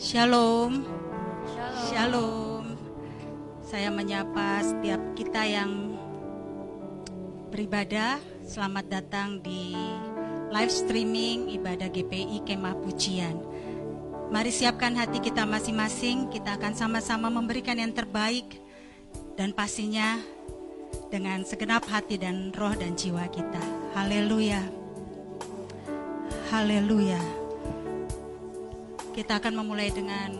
Shalom. Shalom. Saya menyapa setiap kita yang beribadah. Selamat datang di live streaming ibadah GPI Kemah Pujian. Mari siapkan hati kita masing-masing. Kita akan sama-sama memberikan yang terbaik dan pastinya dengan segenap hati dan roh dan jiwa kita. Haleluya. Haleluya. Kita akan memulai dengan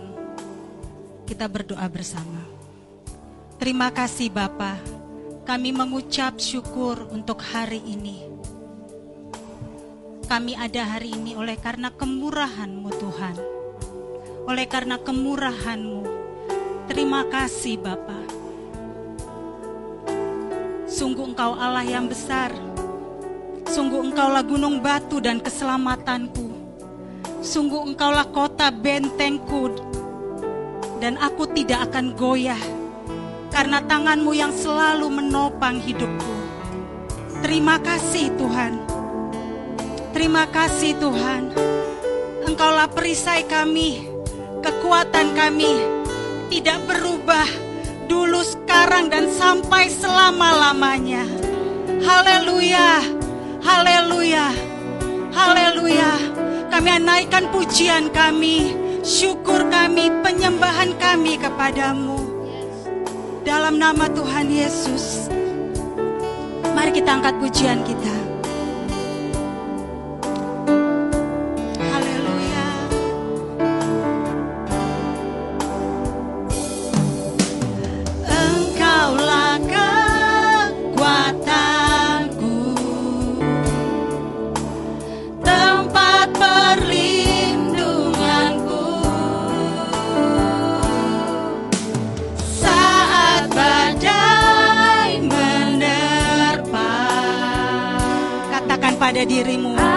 kita berdoa bersama. Terima kasih Bapa, kami mengucap syukur untuk hari ini. Kami ada hari ini oleh karena kemurahan-Mu Tuhan. Oleh karena kemurahan-Mu. Terima kasih Bapa. Sungguh Engkau Allah yang besar. Sungguh Engkaulah gunung batu dan keselamatanku. Sungguh Engkaulah kota bentengku dan aku tidak akan goyah karena tanganmu yang selalu menopang hidupku. Terima kasih Tuhan. Terima kasih Tuhan. Engkaulah perisai kami, kekuatan kami tidak berubah dulu, sekarang, dan sampai selama-lamanya. Haleluya, haleluya, haleluya. Kami naikkan pujian kami, syukur kami, penyembahan kami kepadamu. Dalam nama Tuhan Yesus. Mari kita angkat pujian kita. Pada dirimu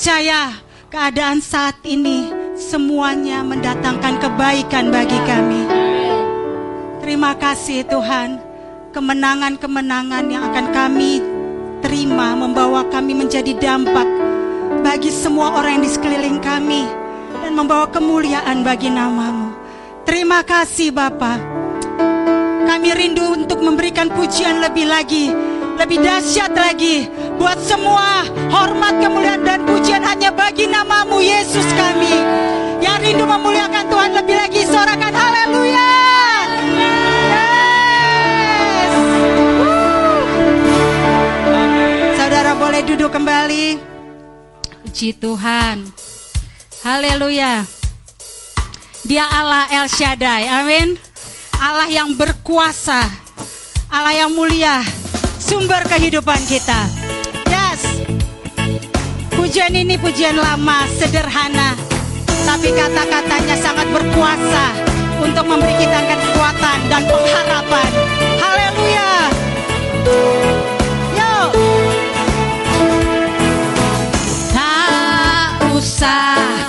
percaya keadaan saat ini semuanya mendatangkan kebaikan bagi kami. Terima kasih Tuhan. Kemenangan-kemenangan yang akan kami terima membawa kami menjadi dampak bagi semua orang yang di sekeliling kami dan membawa kemuliaan bagi namamu. Terima kasih Bapa. Kami rindu untuk memberikan pujian lebih lagi, lebih dahsyat lagi buat semua hormat, kemuliaan dan pujian hanya bagi namamu Yesus kami. Yang rindu memuliakan Tuhan lebih lagi, sorakan haleluya. Yes. Saudara boleh duduk kembali. Puji Tuhan. Haleluya. Dia Allah El Shaddai. Amin. Allah yang berkuasa. Allah yang mulia. Sumber kehidupan kita. Yes. Pujian ini pujian lama, sederhana. Tapi kata-katanya sangat berkuasa untuk memberi kita kekuatan dan pengharapan. Haleluya. Yo. Tak usah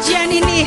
pujian ini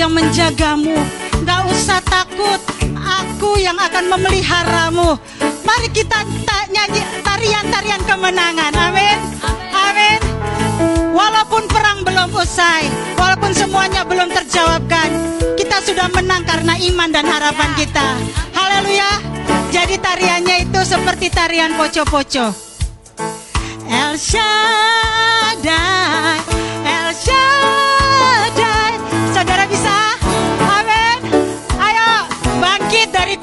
yang menjagamu. Gak usah takut, aku yang akan memeliharamu. Mari kita nyanyi tarian-tarian kemenangan. Amin. Amin. Walaupun perang belum usai, walaupun semuanya belum terjawabkan, kita sudah menang karena iman dan harapan kita. Haleluya. Jadi tariannya itu seperti tarian poco-poco. El Shaddai, El Ani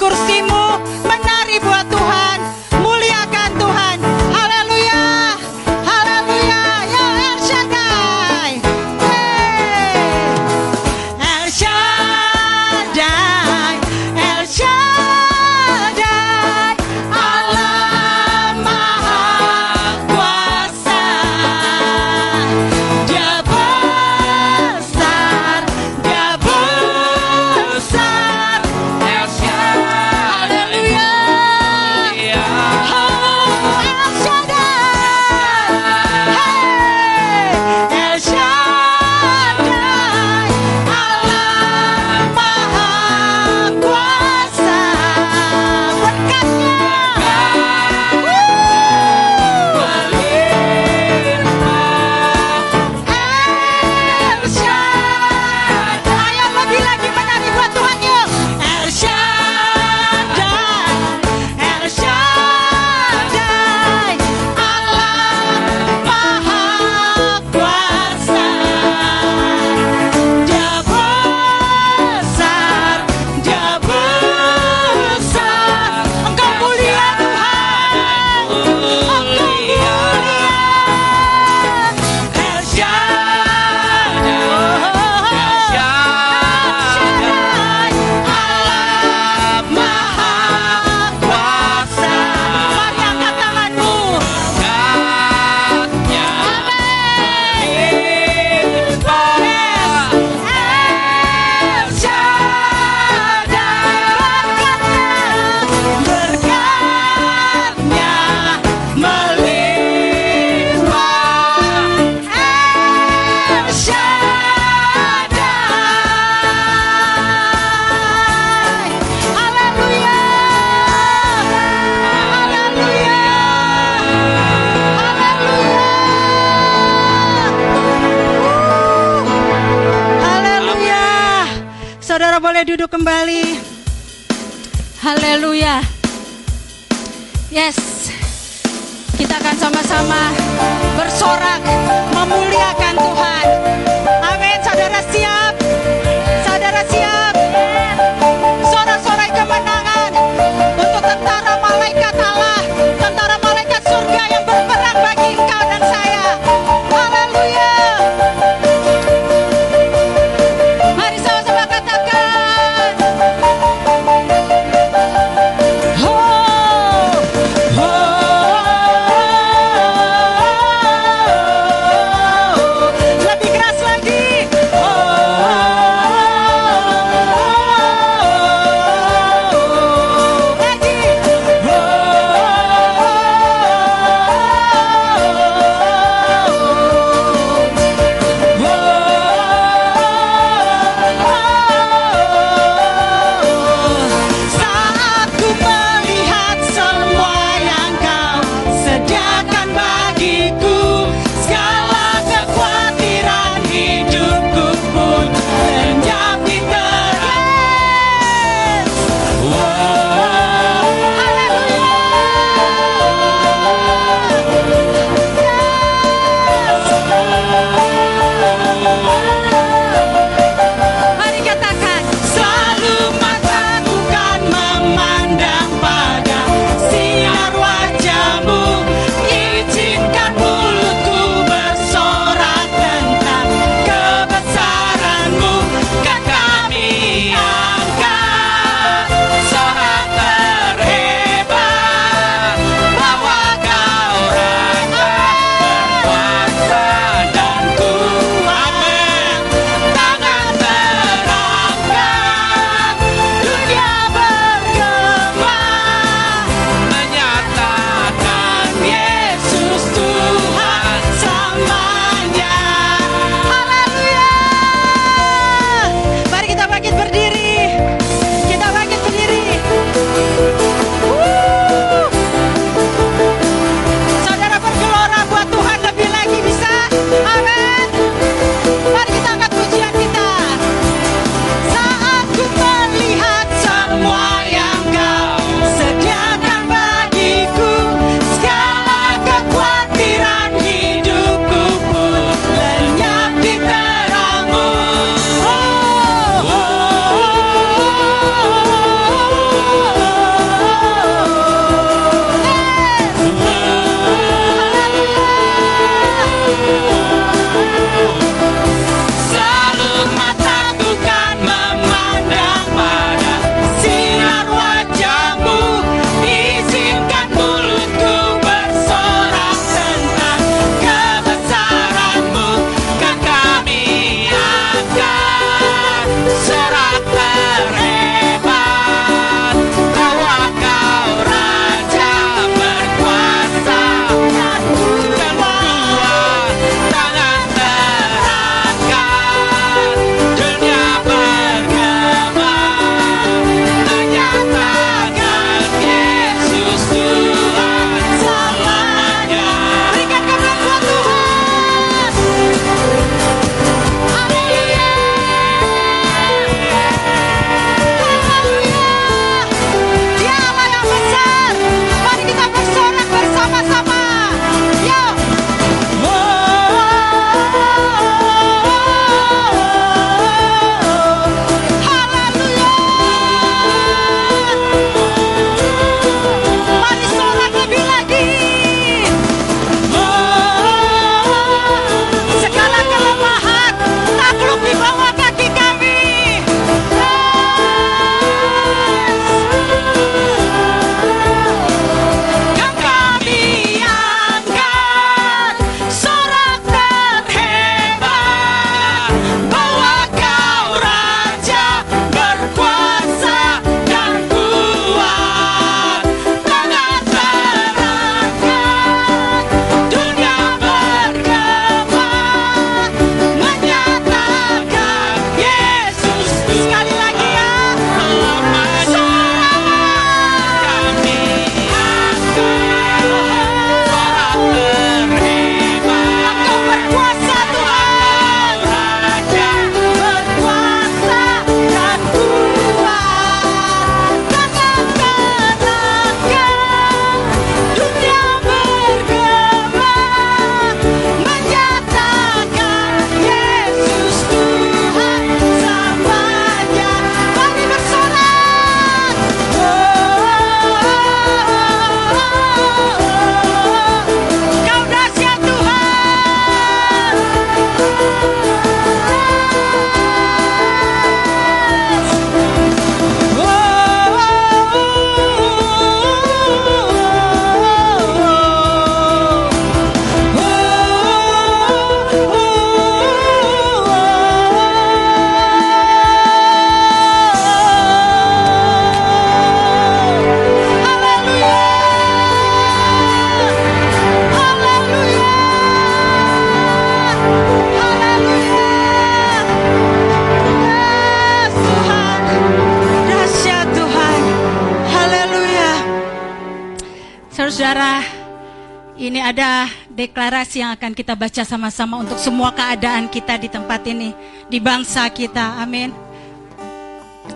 deklarasi yang akan kita baca sama-sama untuk semua keadaan kita di tempat ini, di bangsa kita. Amin.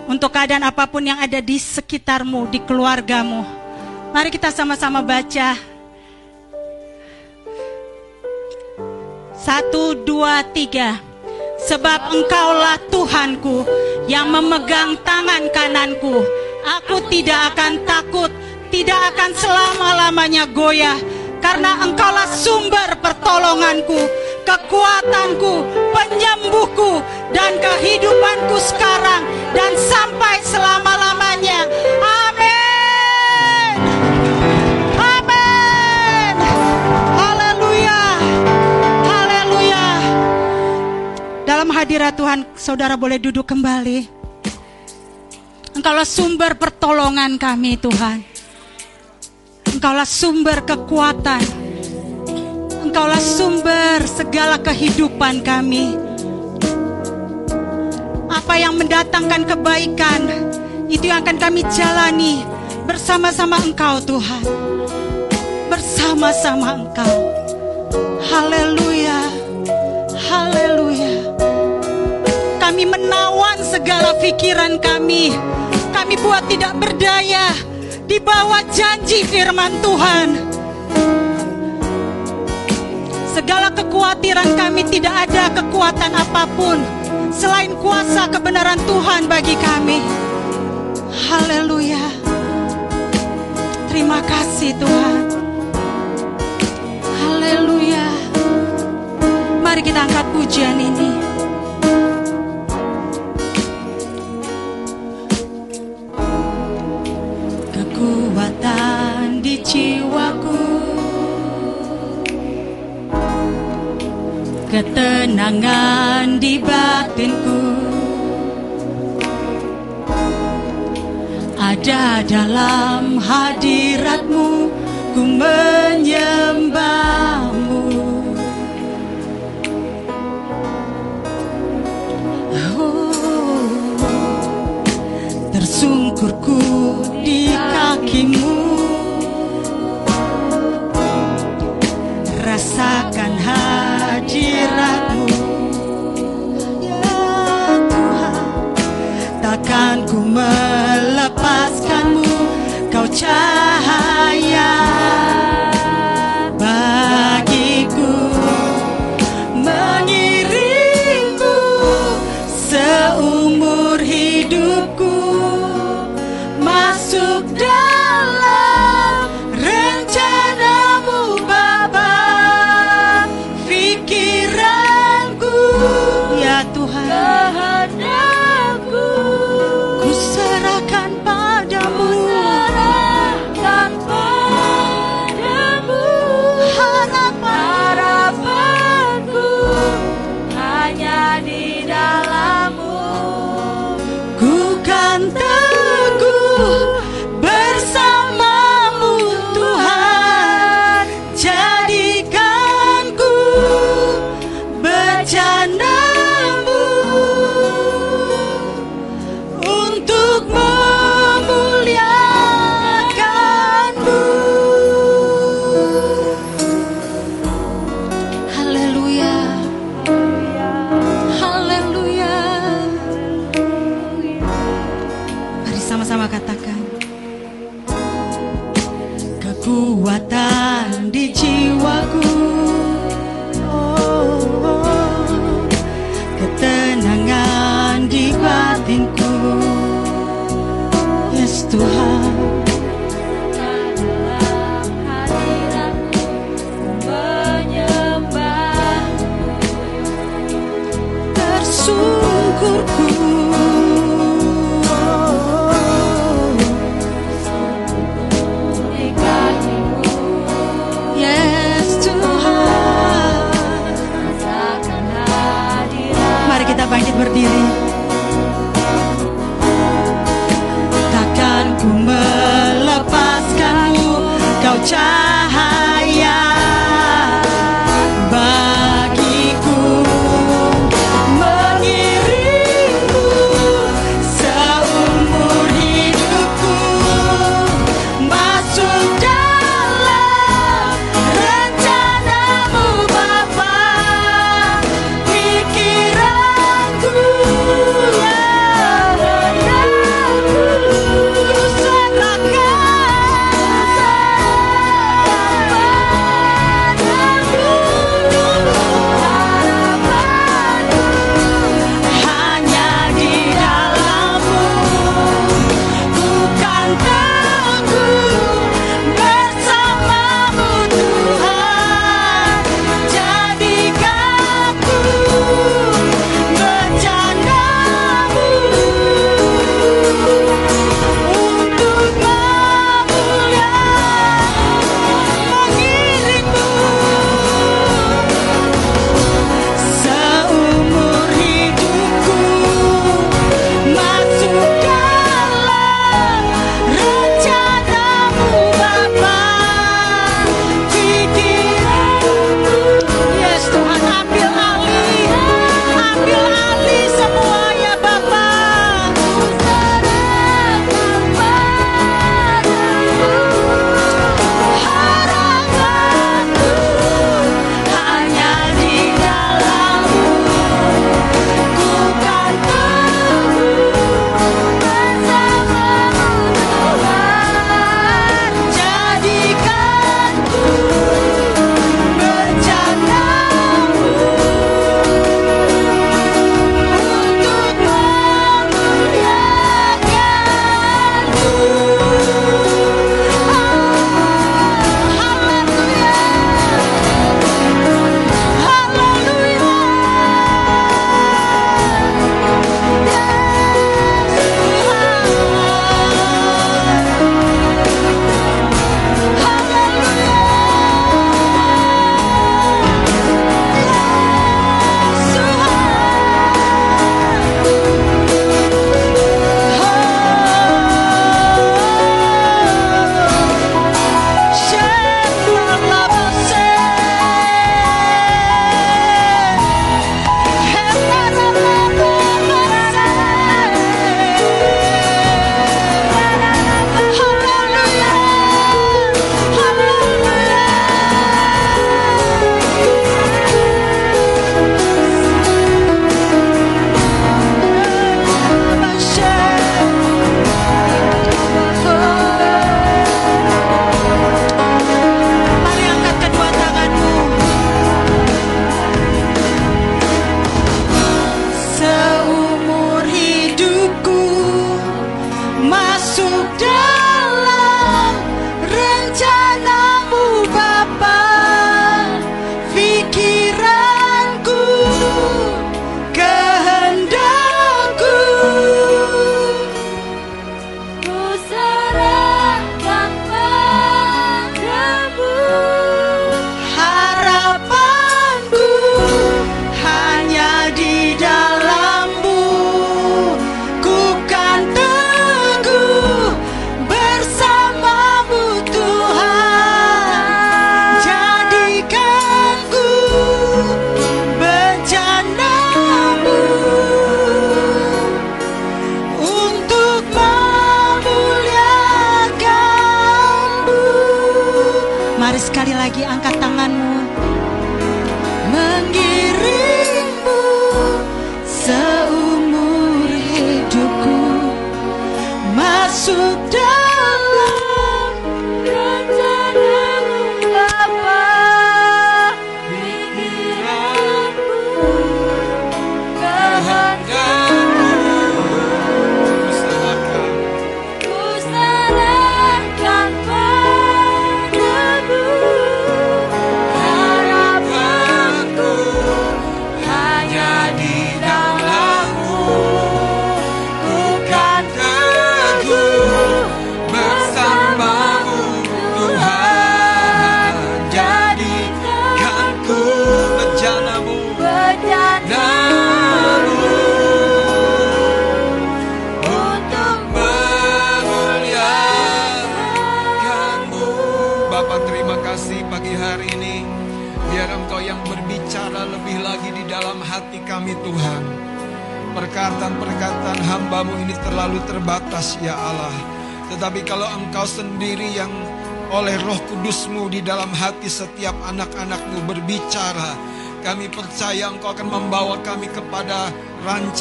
Untuk keadaan apa pun yang ada di sekitarmu, di keluargamu. Mari kita sama-sama baca. Satu, dua, tiga. Sebab engkaulah Tuhanku yang memegang tangan kananku. Aku tidak akan takut, tidak akan selama-lamanya goyah. Karena engkaulah sumber pertolonganku, kekuatanku, penyembuhku, dan kehidupanku sekarang dan sampai selama-lamanya. Amin. Amin. Haleluya. Haleluya. Dalam hadirat Tuhan, saudara boleh duduk kembali. Engkaulah sumber pertolongan kami, Tuhan. Engkaulah sumber kekuatan. Engkaulah sumber segala kehidupan kami. Apa yang mendatangkan kebaikan, itu yang akan kami jalani bersama-sama Engkau, Tuhan. Bersama-sama Engkau. Haleluya. Haleluya. Kami menawan segala pikiran kami. Kami buat tidak berdaya di bawah janji firman Tuhan. Segala kekhawatiran kami tidak ada kekuatan apa pun selain kuasa kebenaran Tuhan bagi kami. Haleluya. Terima kasih Tuhan. Haleluya. Mari kita angkat pujian ini. Ketenangan di batinku. Ada dalam hadiratmu ku menyembahmu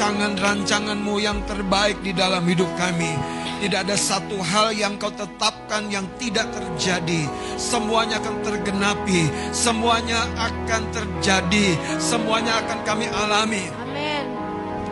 rancangan-rancanganmu yang terbaik di dalam hidup kami Tidak ada satu hal yang kau tetapkan yang tidak terjadi. Semuanya akan tergenapi, semuanya akan terjadi, semuanya akan kami alami. Amin.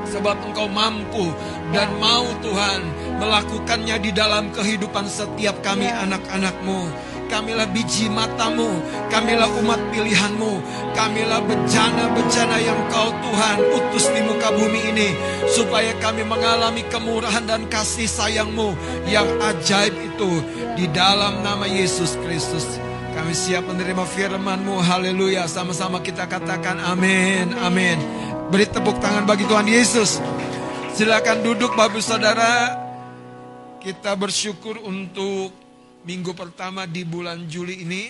Sebab engkau mampu dan mau Tuhan melakukannya di dalam kehidupan setiap kami anak-anakmu. Kamilah biji matamu, kamilah umat pilihanmu, kamilah bejana-bejana yang kau Tuhan utus di muka bumi ini. Supaya kami mengalami kemurahan dan kasih sayangmu yang ajaib itu di dalam nama Yesus Kristus. Kami siap menerima firman-Mu. Haleluya. Sama-sama kita katakan amin. Amin. Beri tepuk tangan bagi Tuhan Yesus. Silakan duduk Bapak Saudara. Kita bersyukur untuk minggu pertama di bulan Juli ini.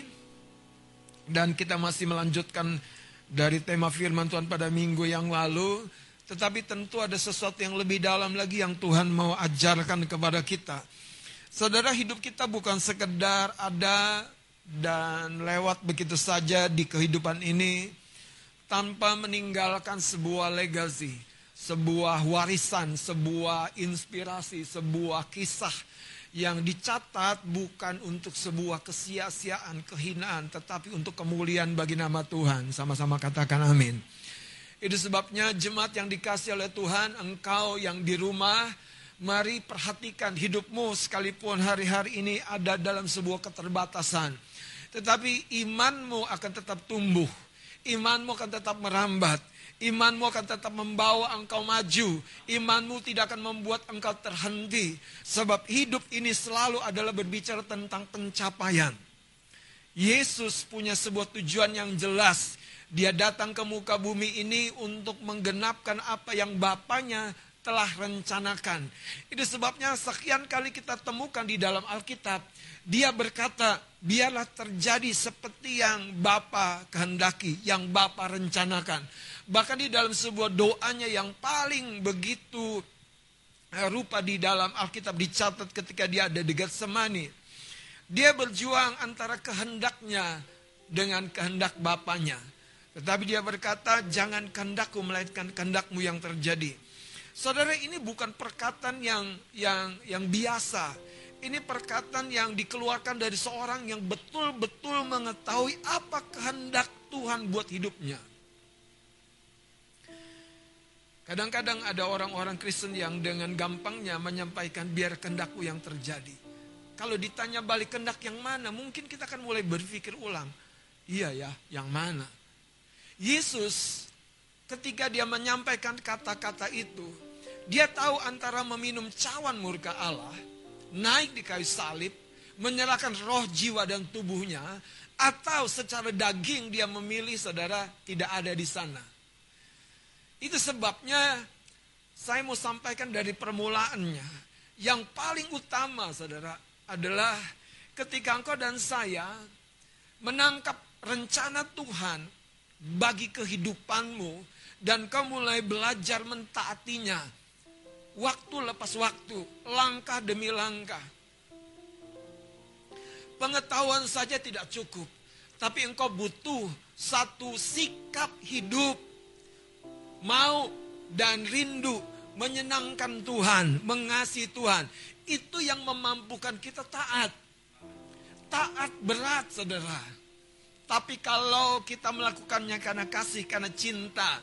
Dan kita masih melanjutkan dari tema firman Tuhan pada minggu yang lalu. Tetapi tentu ada sesuatu yang lebih dalam lagi yang Tuhan mau ajarkan kepada kita. Saudara hidup kita bukan sekedar ada dan lewat begitu saja di kehidupan ini tanpa meninggalkan sebuah legacy, sebuah warisan, sebuah inspirasi, sebuah kisah yang dicatat bukan untuk sebuah kesia-siaan, kehinaan, tetapi untuk kemuliaan bagi nama Tuhan. Sama-sama katakan amin. Itu sebabnya jemaat yang dikasih oleh Tuhan, engkau yang di rumah, mari perhatikan hidupmu sekalipun hari-hari ini ada dalam sebuah keterbatasan. Tetapi imanmu akan tetap tumbuh, imanmu akan tetap merambat, imanmu akan tetap membawa engkau maju, imanmu tidak akan membuat engkau terhenti. Sebab hidup ini selalu adalah berbicara tentang pencapaian. Yesus punya sebuah tujuan yang jelas. Dia datang ke muka bumi ini untuk menggenapkan apa yang Bapaknya telah rencanakan. Itu sebabnya sekian kali kita temukan di dalam Alkitab. Dia berkata, biarlah terjadi seperti yang Bapa kehendaki, yang Bapa rencanakan. Bahkan di dalam sebuah doanya yang paling begitu eh, rupa di dalam Alkitab dicatat ketika dia ada di Getsemani. Dia berjuang antara kehendaknya dengan kehendak Bapaknya. Tetapi dia berkata, jangan kehendakku melainkan kehendakmu yang terjadi. Saudara ini bukan perkataan yang yang yang biasa. Ini perkataan yang dikeluarkan dari seorang yang betul-betul mengetahui apa kehendak Tuhan buat hidupnya. Kadang-kadang ada orang-orang Kristen yang dengan gampangnya menyampaikan biar kehendakku yang terjadi. Kalau ditanya balik kehendak yang mana, mungkin kita akan mulai berpikir ulang. Iya ya, yang mana? Yesus ketika dia menyampaikan kata-kata itu, dia tahu antara meminum cawan murka Allah, naik di kayu salib, menyerahkan roh, jiwa, dan tubuhnya, atau secara daging dia memilih saudara tidak ada di sana. Itu sebabnya saya mau sampaikan dari permulaannya. Yang paling utama saudara adalah ketika engkau dan saya menangkap rencana Tuhan bagi kehidupanmu dan kau mulai belajar mentaatinya waktu lepas waktu, langkah demi langkah. Pengetahuan saja tidak cukup. Tapi engkau butuh satu sikap hidup. Mau dan rindu menyenangkan Tuhan, mengasihi Tuhan. Itu yang memampukan kita taat. Taat berat saudara. Tapi kalau kita melakukannya karena kasih, karena cinta,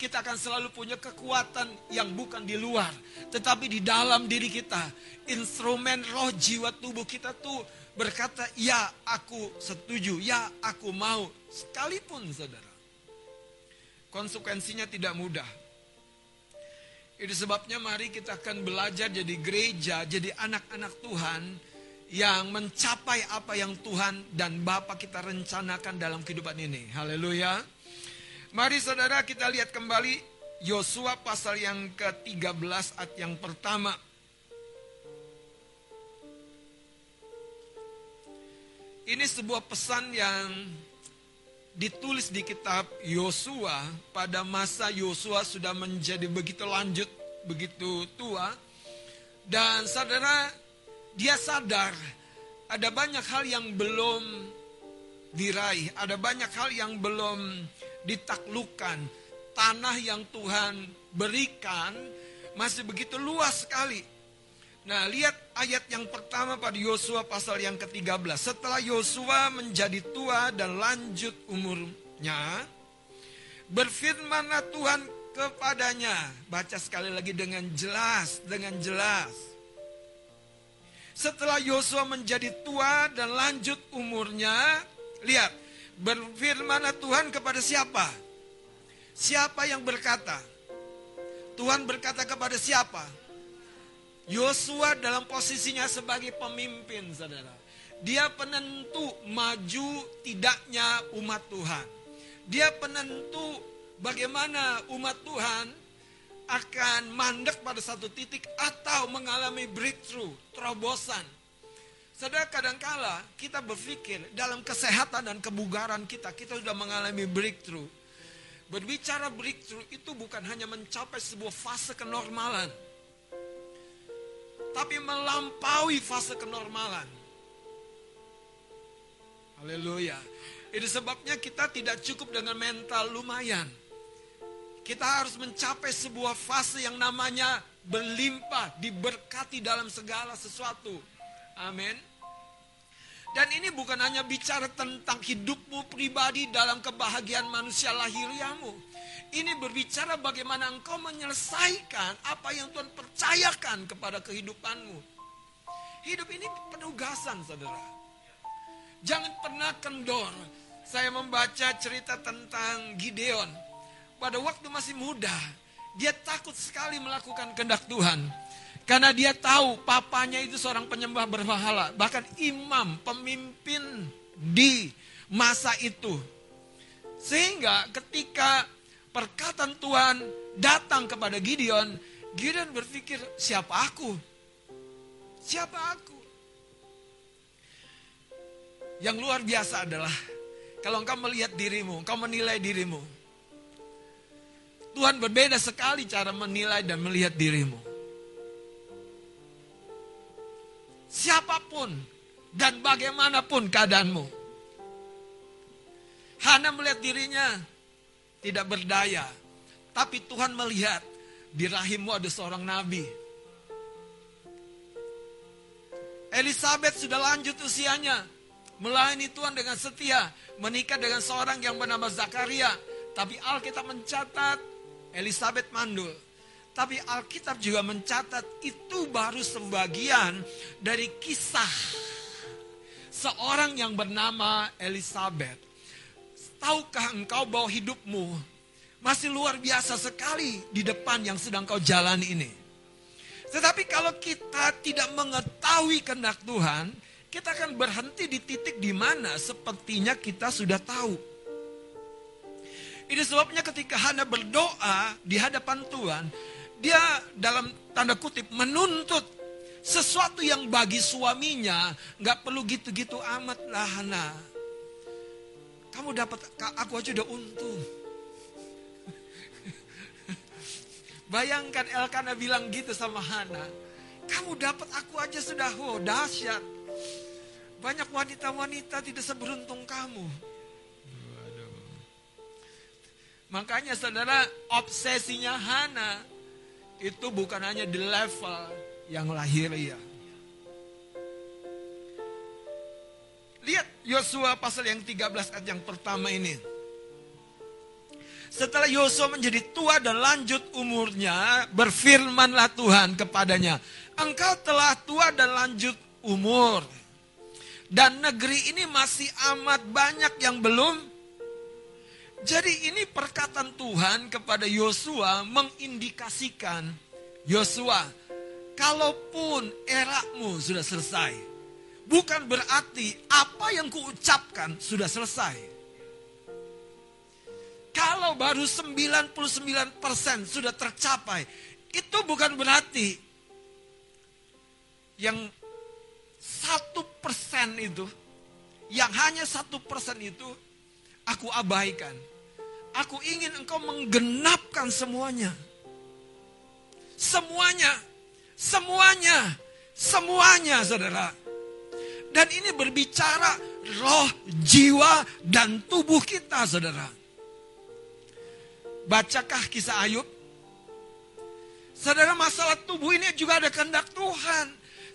kita akan selalu punya kekuatan yang bukan di luar, tetapi di dalam diri kita. Instrumen roh jiwa tubuh kita tuh berkata, "Ya, aku setuju. Ya, aku mau." Sekalipun Saudara. Konsekuensinya tidak mudah. Itu sebabnya mari kita akan belajar jadi gereja, jadi anak-anak Tuhan yang mencapai apa yang Tuhan dan Bapa kita rencanakan dalam kehidupan ini. Haleluya. Mari saudara kita lihat kembali Yosua pasal yang ke-13 ayat yang pertama. Ini sebuah pesan yang ditulis di kitab Yosua pada masa Yosua sudah menjadi begitu lanjut, begitu tua. Dan saudara, dia sadar ada banyak hal yang belum diraih, ada banyak hal yang belum ditaklukkan. Tanah yang Tuhan berikan masih begitu luas sekali. Nah, lihat ayat yang pertama pada Yosua pasal yang ke-13. Setelah Yosua menjadi tua dan lanjut umurnya, berfirmanlah Tuhan kepadanya. Baca sekali lagi dengan jelas, dengan jelas. Setelah Yosua menjadi tua dan lanjut umurnya, lihat, Berfirmanlah Tuhan kepada siapa? Siapa yang berkata? Tuhan berkata kepada siapa? Yosua dalam posisinya sebagai pemimpin, saudara. Dia penentu maju tidaknya umat Tuhan. Dia penentu bagaimana umat Tuhan akan mandek pada satu titik atau mengalami breakthrough, terobosan. Saudara kadangkala kita berpikir dalam kesehatan dan kebugaran kita, kita sudah mengalami breakthrough. Berbicara breakthrough itu bukan hanya mencapai sebuah fase kenormalan. Tapi melampaui fase kenormalan. Haleluya. Itu sebabnya kita tidak cukup dengan mental lumayan. Kita harus mencapai sebuah fase yang namanya berlimpah, diberkati dalam segala sesuatu. Amin. Dan ini bukan hanya bicara tentang hidupmu pribadi dalam kebahagiaan manusia lahiriamu. Ini berbicara bagaimana engkau menyelesaikan apa yang Tuhan percayakan kepada kehidupanmu. Hidup ini penugasan, saudara. Jangan pernah kendor. Saya membaca cerita tentang Gideon. Pada waktu masih muda, dia takut sekali melakukan kehendak Tuhan. Karena dia tahu papanya itu seorang penyembah berhala. Bahkan imam, pemimpin di masa itu. Sehingga ketika perkataan Tuhan datang kepada Gideon, Gideon berpikir, siapa aku? Siapa aku? Yang luar biasa adalah kalau engkau melihat dirimu, engkau menilai dirimu. Tuhan berbeda sekali cara menilai dan melihat dirimu. siapa pun dan bagaimanapun keadaanmu. Hana melihat dirinya tidak berdaya, tapi Tuhan melihat di rahimmu ada seorang nabi. Elizabeth sudah lanjut usianya, melayani Tuhan dengan setia, menikah dengan seorang yang bernama Zakaria. Tapi Alkitab mencatat Elizabeth mandul. Tapi Alkitab juga mencatat itu baru sebagian dari kisah seorang yang bernama Elizabeth. Tahukah engkau bahwa hidupmu masih luar biasa sekali di depan yang sedang kau jalani ini. Tetapi kalau kita tidak mengetahui kehendak Tuhan, kita akan berhenti di titik di mana sepertinya kita sudah tahu. Ini sebabnya ketika Hana berdoa di hadapan Tuhan, dia dalam tanda kutip menuntut sesuatu yang bagi suaminya nggak perlu gitu-gitu amat lah Hana. Kamu dapat aku aja udah untung. Bayangkan Elkana bilang gitu sama Hana. Kamu dapat aku aja sudah oh dahsyat. Banyak wanita-wanita tidak seberuntung kamu. Makanya saudara, obsesinya Hana itu bukan hanya di level yang lahiriah. Lihat Yosua pasal yang 13 ayat yang pertama ini. Setelah Yosua menjadi tua dan lanjut umurnya, berfirmanlah Tuhan kepadanya, engkau telah tua dan lanjut umur. Dan negeri ini masih amat banyak yang belum. Jadi ini perkataan Tuhan kepada Yosua mengindikasikan, Yosua, kalaupun eramu sudah selesai, bukan berarti apa yang kuucapkan sudah selesai. Kalau baru 99% sudah tercapai, itu bukan berarti yang satu persen itu, yang hanya satu persen itu, aku abaikan. Aku ingin engkau menggenapkan semuanya. Semuanya, semuanya, semuanya saudara. Dan ini berbicara roh, jiwa, dan tubuh kita saudara. Bacakah kisah Ayub? Saudara masalah tubuh ini juga ada kehendak Tuhan.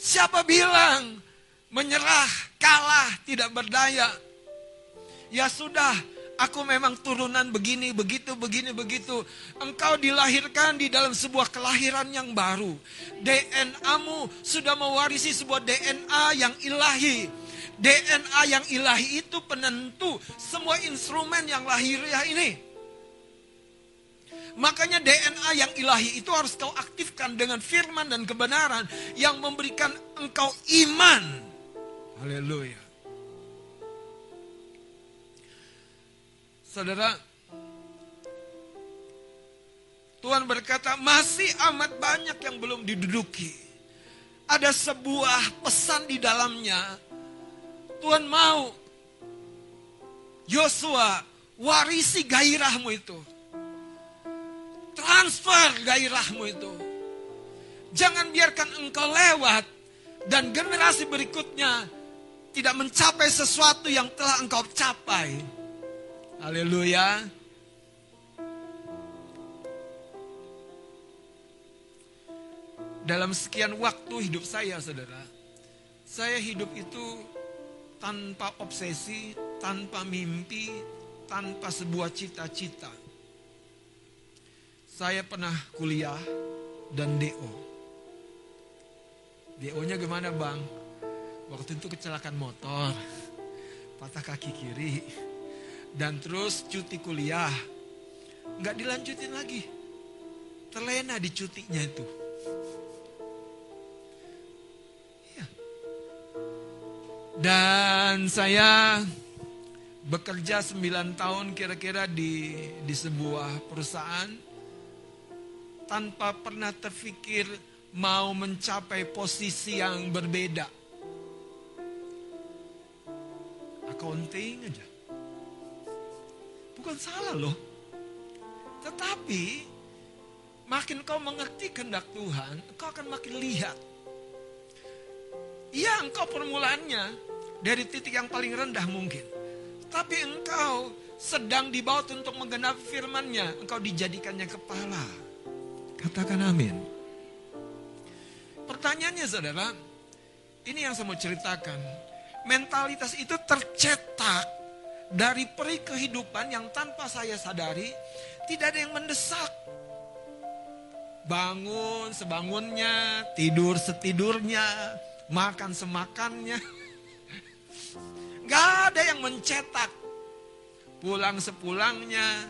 Siapa bilang menyerah, kalah, tidak berdaya? Ya sudah, aku memang turunan begini, begitu, begini, begitu. Engkau dilahirkan di dalam sebuah kelahiran yang baru. DNA-mu sudah mewarisi sebuah DNA yang ilahi. DNA yang ilahi itu penentu semua instrumen yang lahiriah ini. Makanya DNA yang ilahi itu harus kau aktifkan dengan firman dan kebenaran yang memberikan engkau iman. Haleluya. Saudara, Tuhan berkata masih amat banyak yang belum diduduki. Ada sebuah pesan di dalamnya. Tuhan mau Yosua warisi gairahmu itu. Transfer gairahmu itu. Jangan biarkan engkau lewat dan generasi berikutnya tidak mencapai sesuatu yang telah engkau capai. Haleluya. Dalam sekian waktu hidup saya, saudara, saya hidup itu tanpa obsesi, tanpa mimpi, tanpa sebuah cita-cita. Saya pernah kuliah dan DO. DO-nya gimana bang? Waktu itu kecelakaan motor, patah kaki kiri, dan terus cuti kuliah. Nggak dilanjutin lagi. Terlena di cutinya itu. Iya. Dan saya bekerja 9 tahun kira-kira di di sebuah perusahaan tanpa pernah terfikir mau mencapai posisi yang berbeda. Accounting aja. Bukan salah loh. Tetapi makin kau mengerti kehendak Tuhan, kau akan makin lihat. Iya engkau permulaannya dari titik yang paling rendah mungkin. Tapi engkau sedang dibawa untuk menggenapi firmannya. Engkau dijadikannya kepala. Katakan amin. Pertanyaannya saudara, ini yang saya mau ceritakan. Mentalitas itu tercetak dari peri kehidupan yang tanpa saya sadari tidak ada yang mendesak. Bangun sebangunnya, tidur setidurnya, makan semakannya. Gak ada yang mencetak. Pulang sepulangnya,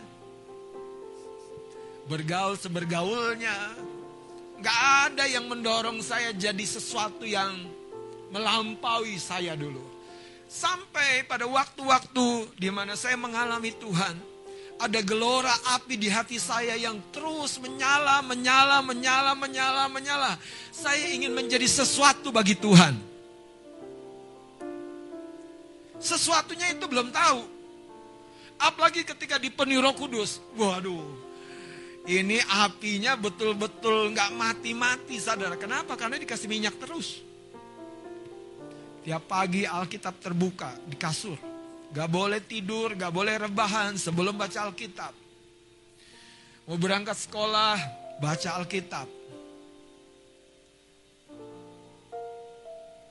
bergaul sebergaulnya. Gak ada yang mendorong saya jadi sesuatu yang melampaui saya dulu. Sampai pada waktu-waktu di mana saya mengalami Tuhan, ada gelora api di hati saya yang terus menyala, menyala, menyala, menyala, menyala. Saya ingin menjadi sesuatu bagi Tuhan. Sesuatunya itu belum tahu. Apalagi ketika dipenuhi roh kudus. Waduh, ini apinya betul-betul nggak mati-mati saudara. Kenapa? Karena dikasih minyak terus. Tiap pagi Alkitab terbuka di kasur. Gak boleh tidur, gak boleh rebahan sebelum baca Alkitab. Mau berangkat sekolah, baca Alkitab.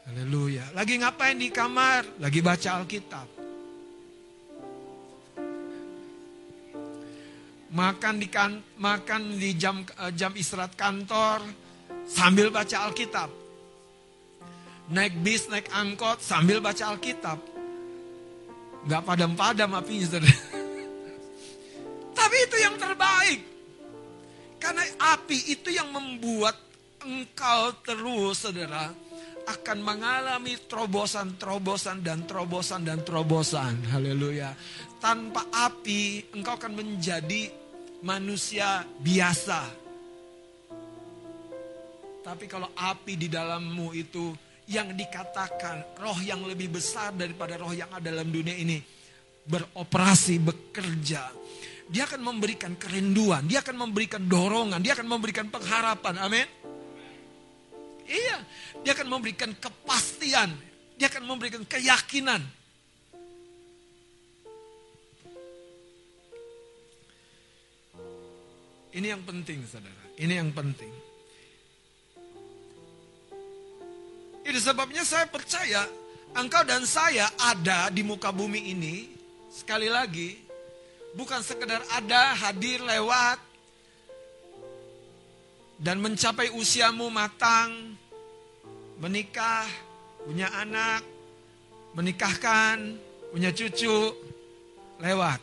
Haleluya. Lagi ngapain di kamar? Lagi baca Alkitab. Makan di kan, makan di jam eh, jam istirahat kantor sambil baca Alkitab. Naik bis, naik angkot sambil baca Alkitab. Gak padam-padam apinya, saudara. Tapi itu yang terbaik. Karena api itu yang membuat engkau terus, saudara, akan mengalami terobosan-terobosan dan terobosan dan terobosan. Haleluya. Tanpa api, engkau akan menjadi manusia biasa. Tapi kalau api di dalammu itu yang dikatakan roh yang lebih besar daripada roh yang ada dalam dunia ini beroperasi, bekerja. Dia akan memberikan kerinduan, dia akan memberikan dorongan, dia akan memberikan pengharapan. Amin. Iya, dia akan memberikan kepastian, dia akan memberikan keyakinan. Ini yang penting, saudara. Ini yang penting. Itu sebabnya saya percaya engkau dan saya ada di muka bumi ini. Sekali lagi, bukan sekedar ada, hadir, lewat, dan mencapai usiamu matang, menikah, punya anak, menikahkan, punya cucu, lewat.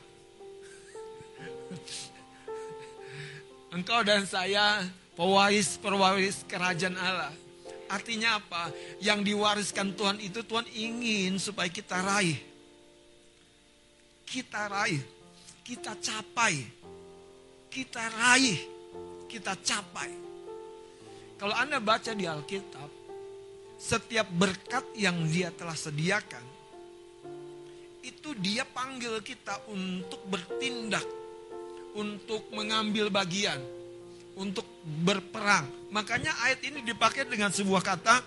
Engkau dan saya pewaris-pewaris kerajaan Allah. Artinya apa? Yang diwariskan Tuhan itu Tuhan ingin supaya kita raih. Kita raih, kita capai. Kita raih, kita capai. Kalau Anda baca di Alkitab, setiap berkat yang dia telah sediakan, itu dia panggil kita untuk bertindak, untuk mengambil bagian, untuk berperang. Makanya ayat ini dipakai dengan sebuah kata,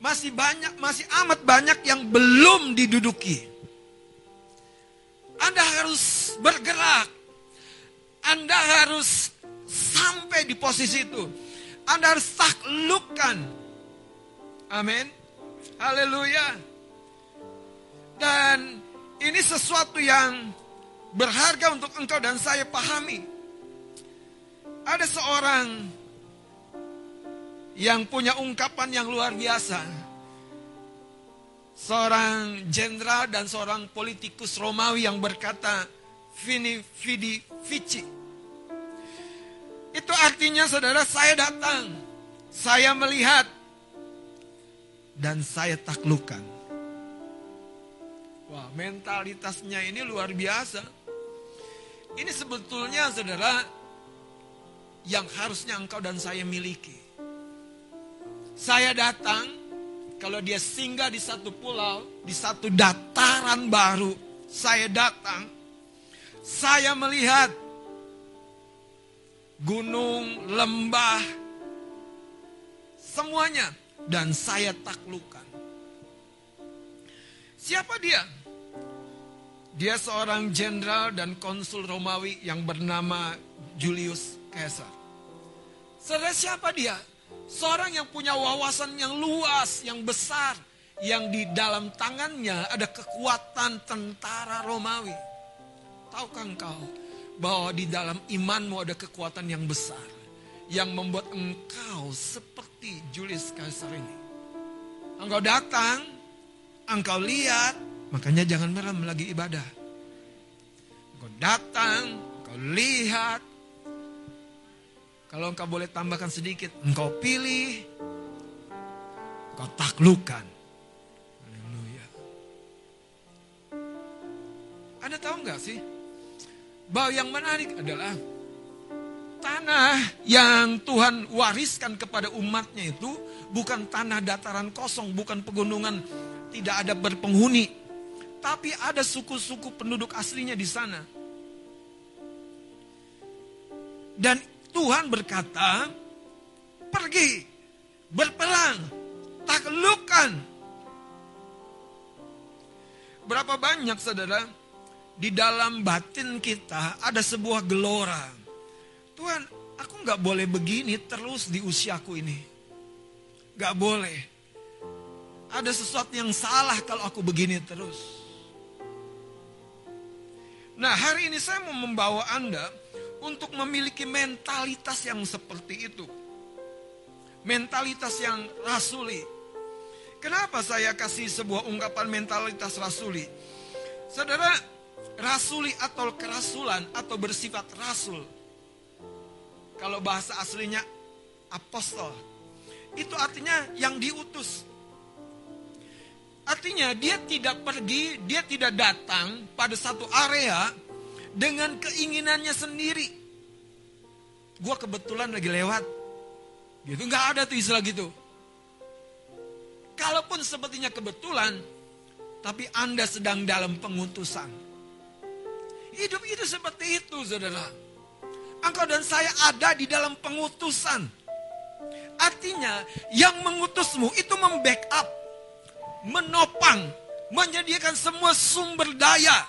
masih banyak, masih amat banyak yang belum diduduki. Anda harus bergerak. Anda harus sampai di posisi itu. Anda harus taklukkan. Amin. Haleluya. Dan ini sesuatu yang berharga untuk engkau dan saya pahami. Ada seorang yang punya ungkapan yang luar biasa. Seorang jenderal dan seorang politikus Romawi yang berkata, Vini vidi vici itu artinya saudara saya datang, saya melihat, dan saya taklukkan. Wah mentalitasnya ini luar biasa. Ini sebetulnya saudara yang harusnya engkau dan saya miliki. Saya datang, kalau dia singgah di satu pulau, di satu dataran baru, saya datang, saya melihat gunung, lembah, semuanya. Dan saya taklukkan. Siapa dia? Dia seorang jenderal dan konsul Romawi yang bernama Julius Caesar. Saudara siapa dia? Seorang yang punya wawasan yang luas, yang besar. Yang di dalam tangannya ada kekuatan tentara Romawi. Tahukah engkau? bahwa di dalam imanmu ada kekuatan yang besar yang membuat engkau seperti Julius Caesar ini. Engkau datang, engkau lihat, makanya jangan merem lagi ibadah. Engkau datang, engkau lihat. Kalau engkau boleh tambahkan sedikit, engkau pilih, engkau taklukkan. Haleluya. Anda tahu nggak sih? bahwa yang menarik adalah tanah yang Tuhan wariskan kepada umatnya itu bukan tanah dataran kosong, bukan pegunungan tidak ada berpenghuni, tapi ada suku-suku penduduk aslinya di sana. Dan Tuhan berkata, pergi, berperang, taklukkan. Berapa banyak saudara, di dalam batin kita ada sebuah gelora. Tuhan, aku nggak boleh begini terus di usiaku ini. Gak boleh. Ada sesuatu yang salah kalau aku begini terus. Nah hari ini saya mau membawa Anda untuk memiliki mentalitas yang seperti itu. Mentalitas yang rasuli. Kenapa saya kasih sebuah ungkapan mentalitas rasuli? Saudara, rasuli atau kerasulan atau bersifat rasul. Kalau bahasa aslinya apostol. Itu artinya yang diutus. Artinya dia tidak pergi, dia tidak datang pada satu area dengan keinginannya sendiri. Gua kebetulan lagi lewat. Gitu nggak ada tuh istilah gitu. Kalaupun sepertinya kebetulan, tapi Anda sedang dalam pengutusan. Hidup itu seperti itu, saudara. Engkau dan saya ada di dalam pengutusan. Artinya, yang mengutusmu itu membackup menopang, menyediakan semua sumber daya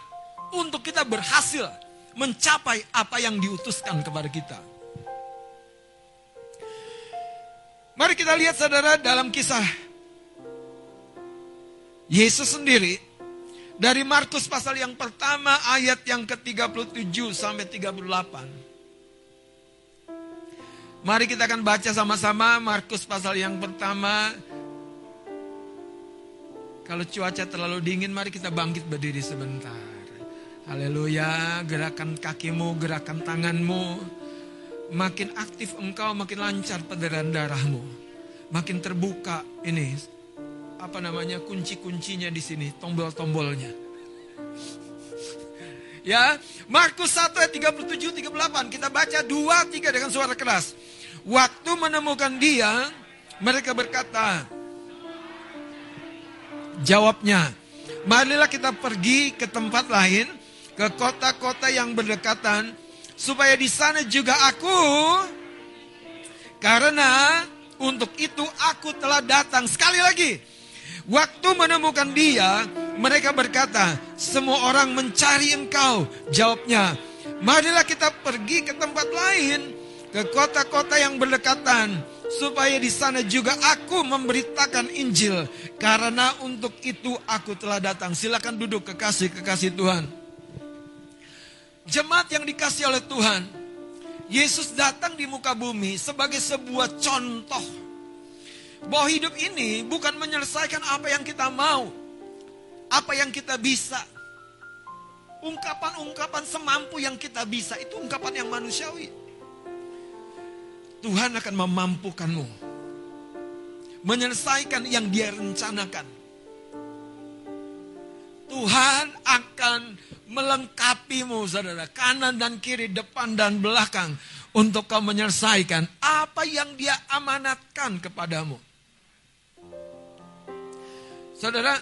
untuk kita berhasil mencapai apa yang diutuskan kepada kita. Mari kita lihat saudara dalam kisah Yesus sendiri dari Markus pasal yang pertama ayat yang ke-37 sampai 38. Mari kita akan baca sama-sama Markus pasal yang pertama kalau cuaca terlalu dingin, mari kita bangkit berdiri sebentar. Haleluya, gerakan kakimu, gerakan tanganmu. Makin aktif engkau, makin lancar perdarahan darahmu. Makin terbuka ini, apa namanya, kunci-kuncinya di sini, tombol-tombolnya. Ya, Markus 1 ayat 37 38 kita baca 2 3 dengan suara keras. Waktu menemukan dia, mereka berkata, Jawabnya, marilah kita pergi ke tempat lain, ke kota-kota yang berdekatan, supaya di sana juga aku, karena untuk itu aku telah datang. Sekali lagi, waktu menemukan dia, mereka berkata, semua orang mencari engkau. Jawabnya, marilah kita pergi ke tempat lain, ke kota-kota yang berdekatan, supaya di sana juga aku memberitakan Injil karena untuk itu aku telah datang. Silakan duduk kekasih-kekasih Tuhan. Jemaat yang dikasih oleh Tuhan, Yesus datang di muka bumi sebagai sebuah contoh bahwa hidup ini bukan menyelesaikan apa yang kita mau, apa yang kita bisa. Ungkapan-ungkapan semampu yang kita bisa itu ungkapan yang manusiawi. Tuhan akan memampukanmu. Menyelesaikan yang dia rencanakan. Tuhan akan melengkapimu saudara. Kanan dan kiri, depan dan belakang. Untuk kau menyelesaikan apa yang dia amanatkan kepadamu. Saudara,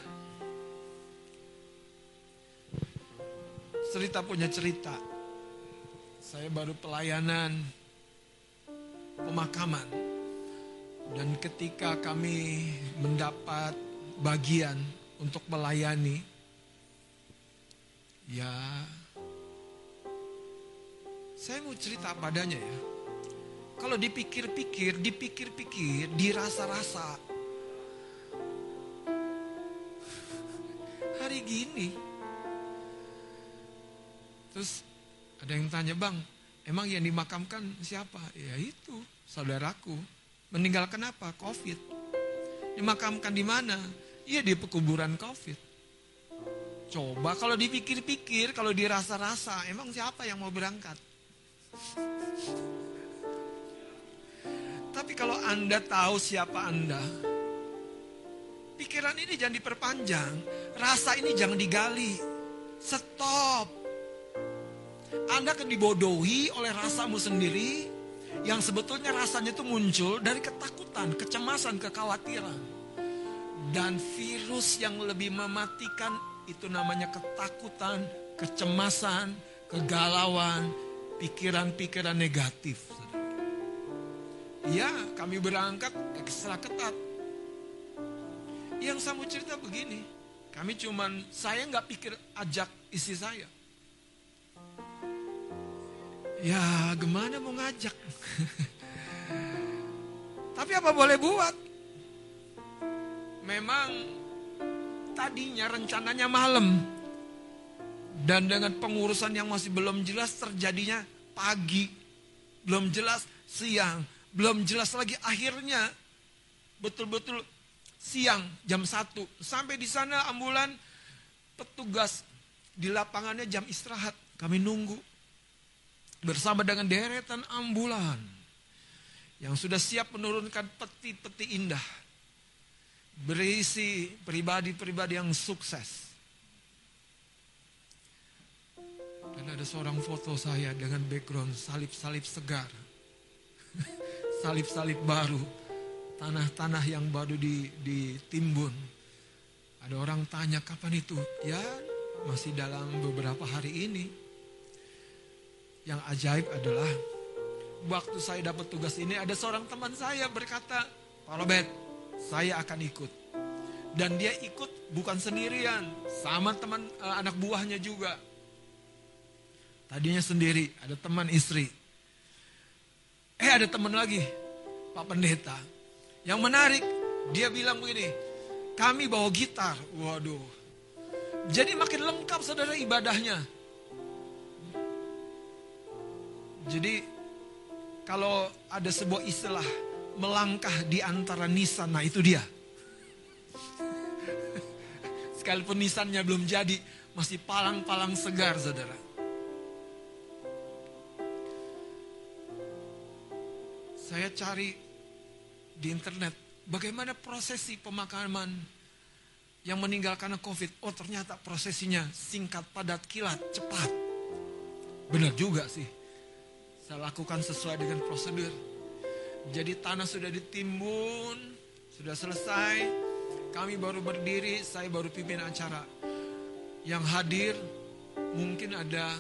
cerita punya cerita. Saya baru pelayanan pemakaman. Dan ketika kami mendapat bagian untuk melayani, ya saya mau cerita padanya ya. Kalau dipikir-pikir, dipikir-pikir, dirasa-rasa. Hari gini. Terus ada yang tanya, bang, Emang yang dimakamkan siapa? Ya itu, saudaraku. Meninggal kenapa? Covid. Dimakamkan di mana? Iya di pekuburan Covid. Coba kalau dipikir-pikir, kalau dirasa-rasa, emang siapa yang mau berangkat? Tapi kalau Anda tahu siapa Anda, pikiran ini jangan diperpanjang, rasa ini jangan digali. Stop. Anda akan dibodohi oleh rasamu sendiri yang sebetulnya rasanya itu muncul dari ketakutan, kecemasan, kekhawatiran. Dan virus yang lebih mematikan itu namanya ketakutan, kecemasan, kegalauan, pikiran-pikiran negatif. Ya, kami berangkat ekstra ketat. Yang saya cerita begini, Kami cuman, saya nggak pikir ajak istri saya. Ya gimana mau ngajak? Tapi apa boleh buat? Memang tadinya rencananya malam. Dan dengan pengurusan yang masih belum jelas terjadinya pagi. Belum jelas siang. Belum jelas lagi akhirnya betul-betul siang jam 1. Sampai di sana ambulan petugas di lapangannya jam istirahat. Kami nunggu bersama dengan deretan ambulan yang sudah siap menurunkan peti-peti indah berisi pribadi-pribadi yang sukses. Dan ada seorang foto saya dengan background salib-salib segar. Salib-salib baru tanah-tanah yang baru ditimbun. Ada orang tanya kapan itu? Ya masih dalam beberapa hari ini. Yang ajaib adalah waktu saya dapat tugas ini ada seorang teman saya berkata, Pak Robert, saya akan ikut. Dan dia ikut bukan sendirian, sama teman uh, anak buahnya juga. Tadinya sendiri, ada teman istri. Eh ada teman lagi, Pak Pendeta. Yang menarik, dia bilang begini, kami bawa gitar. Waduh. Jadi makin lengkap saudara ibadahnya. Jadi kalau ada sebuah istilah melangkah di antara nisan, nah itu dia. Sekalipun nisannya belum jadi, masih palang-palang segar saudara. Saya cari di internet bagaimana prosesi pemakaman yang meninggal karena COVID. Oh ternyata prosesinya singkat, padat, kilat, cepat. Benar juga sih. Saya lakukan sesuai dengan prosedur. Jadi tanah sudah ditimbun, sudah selesai. Kami baru berdiri, saya baru pimpin acara. Yang hadir mungkin ada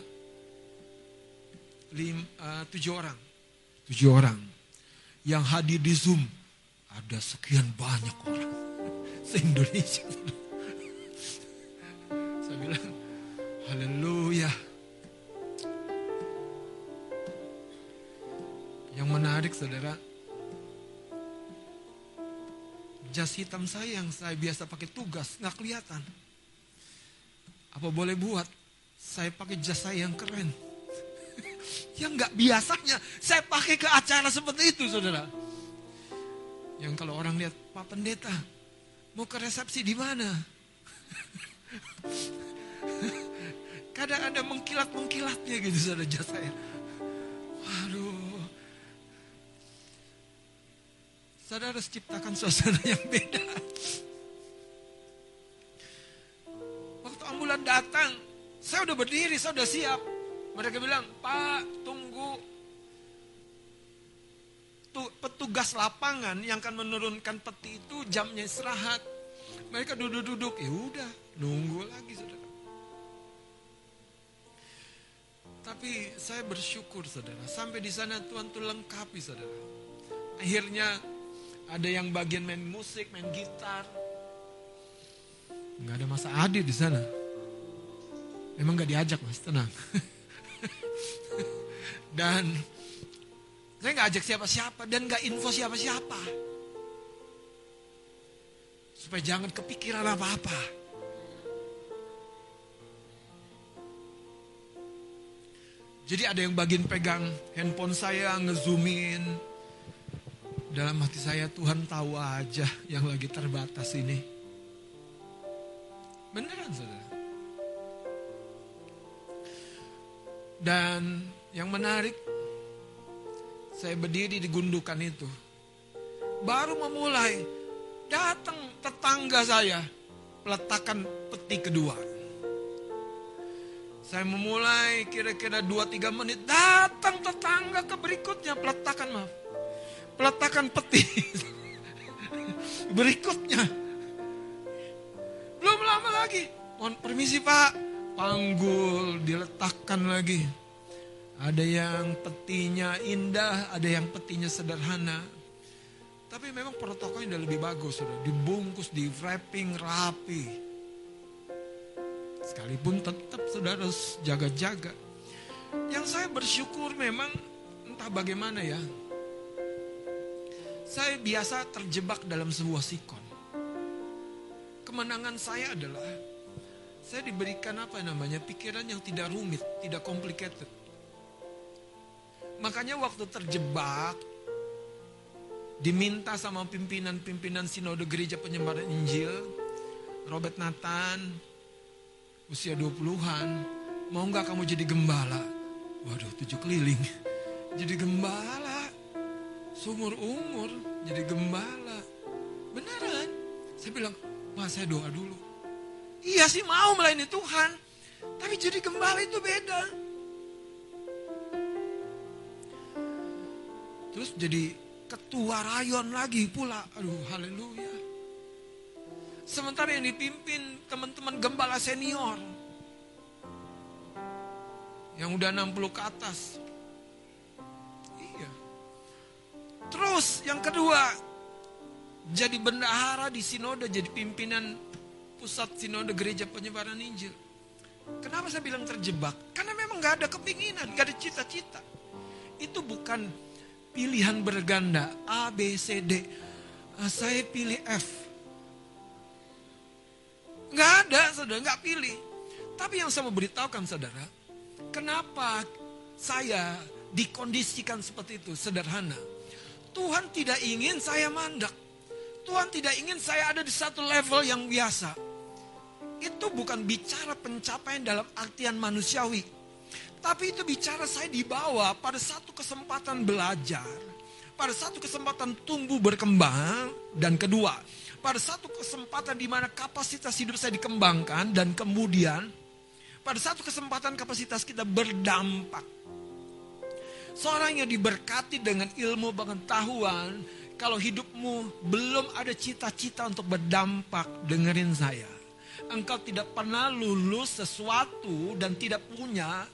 lim, uh, tujuh orang. Tujuh orang. Yang hadir di Zoom ada sekian banyak orang se-Indonesia. Saya bilang, haleluya. Yang menarik saudara, jas hitam saya yang saya biasa pakai tugas nggak kelihatan. Apa boleh buat? Saya pakai jas saya yang keren. yang nggak biasanya saya pakai ke acara seperti itu, saudara. Yang kalau orang lihat Pak Pendeta mau ke resepsi di mana? Kadang ada mengkilat-mengkilatnya gitu saudara jas saya. Waduh. Saudara harus ciptakan suasana yang beda. Waktu ambulan datang, saya udah berdiri, saya udah siap. Mereka bilang, Pak tunggu petugas lapangan yang akan menurunkan peti itu jamnya istirahat. Mereka duduk-duduk, ya udah, nunggu lagi saudara. Tapi saya bersyukur saudara, sampai di sana Tuhan tuh lengkapi saudara. Akhirnya ada yang bagian main musik, main gitar. Nggak ada masa adil di sana. Memang nggak diajak mas, tenang. Dan saya nggak ajak siapa-siapa dan nggak info siapa-siapa. Supaya jangan kepikiran apa-apa. Jadi ada yang bagian pegang handphone saya, ngezoomin. Dalam hati saya Tuhan tahu aja yang lagi terbatas ini. Beneran saudara. Dan yang menarik saya berdiri di gundukan itu. Baru memulai, datang tetangga saya, letakkan peti kedua. Saya memulai kira-kira 2-3 menit, datang tetangga ke berikutnya, peletakan maaf. Peletakan peti. berikutnya. Belum lama lagi, mohon permisi pak, panggul diletakkan lagi. Ada yang petinya indah, ada yang petinya sederhana. Tapi memang protokolnya udah lebih bagus, sudah dibungkus, di wrapping rapi. Sekalipun tetap saudara harus jaga-jaga. Yang saya bersyukur memang entah bagaimana ya. Saya biasa terjebak dalam sebuah sikon. Kemenangan saya adalah saya diberikan apa namanya pikiran yang tidak rumit, tidak complicated. Makanya waktu terjebak, diminta sama pimpinan-pimpinan sinode gereja penyebaran Injil, Robert Nathan, usia 20-an, mau nggak kamu jadi gembala? Waduh, tujuh keliling. Jadi gembala. Sumur umur, jadi gembala. Beneran. Saya bilang, mas saya doa dulu. Iya sih mau melayani Tuhan. Tapi jadi gembala itu beda. Terus jadi ketua rayon lagi pula. Aduh haleluya. Sementara yang dipimpin teman-teman gembala senior. Yang udah 60 ke atas. Terus yang kedua, jadi bendahara di sinode, jadi pimpinan pusat sinode gereja penyebaran Injil. Kenapa saya bilang terjebak? Karena memang gak ada kepinginan, gak ada cita-cita. Itu bukan pilihan berganda A, B, C, D. Ah, saya pilih F. Gak ada, saudara, gak pilih. Tapi yang saya mau beritahukan, saudara, kenapa saya dikondisikan seperti itu, sederhana. Tuhan tidak ingin saya mandak. Tuhan tidak ingin saya ada di satu level yang biasa itu bukan bicara pencapaian dalam artian manusiawi. Tapi itu bicara saya dibawa pada satu kesempatan belajar. Pada satu kesempatan tumbuh berkembang. Dan kedua, pada satu kesempatan di mana kapasitas hidup saya dikembangkan. Dan kemudian, pada satu kesempatan kapasitas kita berdampak. Seorang yang diberkati dengan ilmu pengetahuan, kalau hidupmu belum ada cita-cita untuk berdampak, dengerin saya engkau tidak pernah lulus sesuatu dan tidak punya,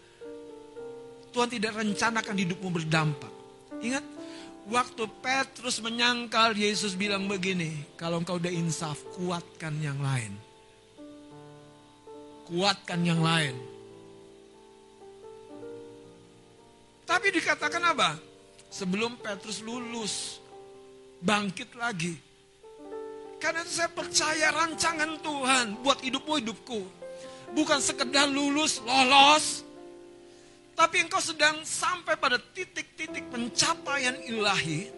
Tuhan tidak rencanakan hidupmu berdampak. Ingat, waktu Petrus menyangkal, Yesus bilang begini, kalau engkau udah insaf, kuatkan yang lain. Kuatkan yang lain. Tapi dikatakan apa? Sebelum Petrus lulus, bangkit lagi. Karena itu saya percaya rancangan Tuhan buat hidupmu hidupku. Bukan sekedar lulus, lolos. Tapi engkau sedang sampai pada titik-titik pencapaian ilahi.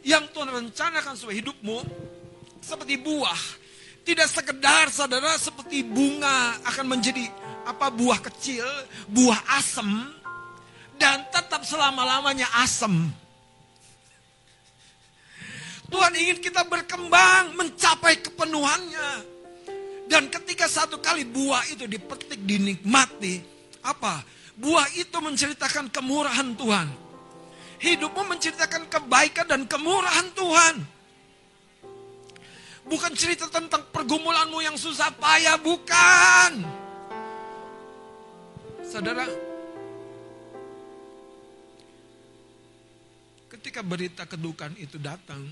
Yang Tuhan rencanakan sebagai hidupmu. Seperti buah. Tidak sekedar saudara seperti bunga akan menjadi apa buah kecil, buah asem. Dan tetap selama-lamanya asem Tuhan ingin kita berkembang, mencapai kepenuhannya. Dan ketika satu kali buah itu dipetik, dinikmati, apa? Buah itu menceritakan kemurahan Tuhan. Hidupmu menceritakan kebaikan dan kemurahan Tuhan. Bukan cerita tentang pergumulanmu yang susah payah, bukan. Saudara, ketika berita kedukaan itu datang,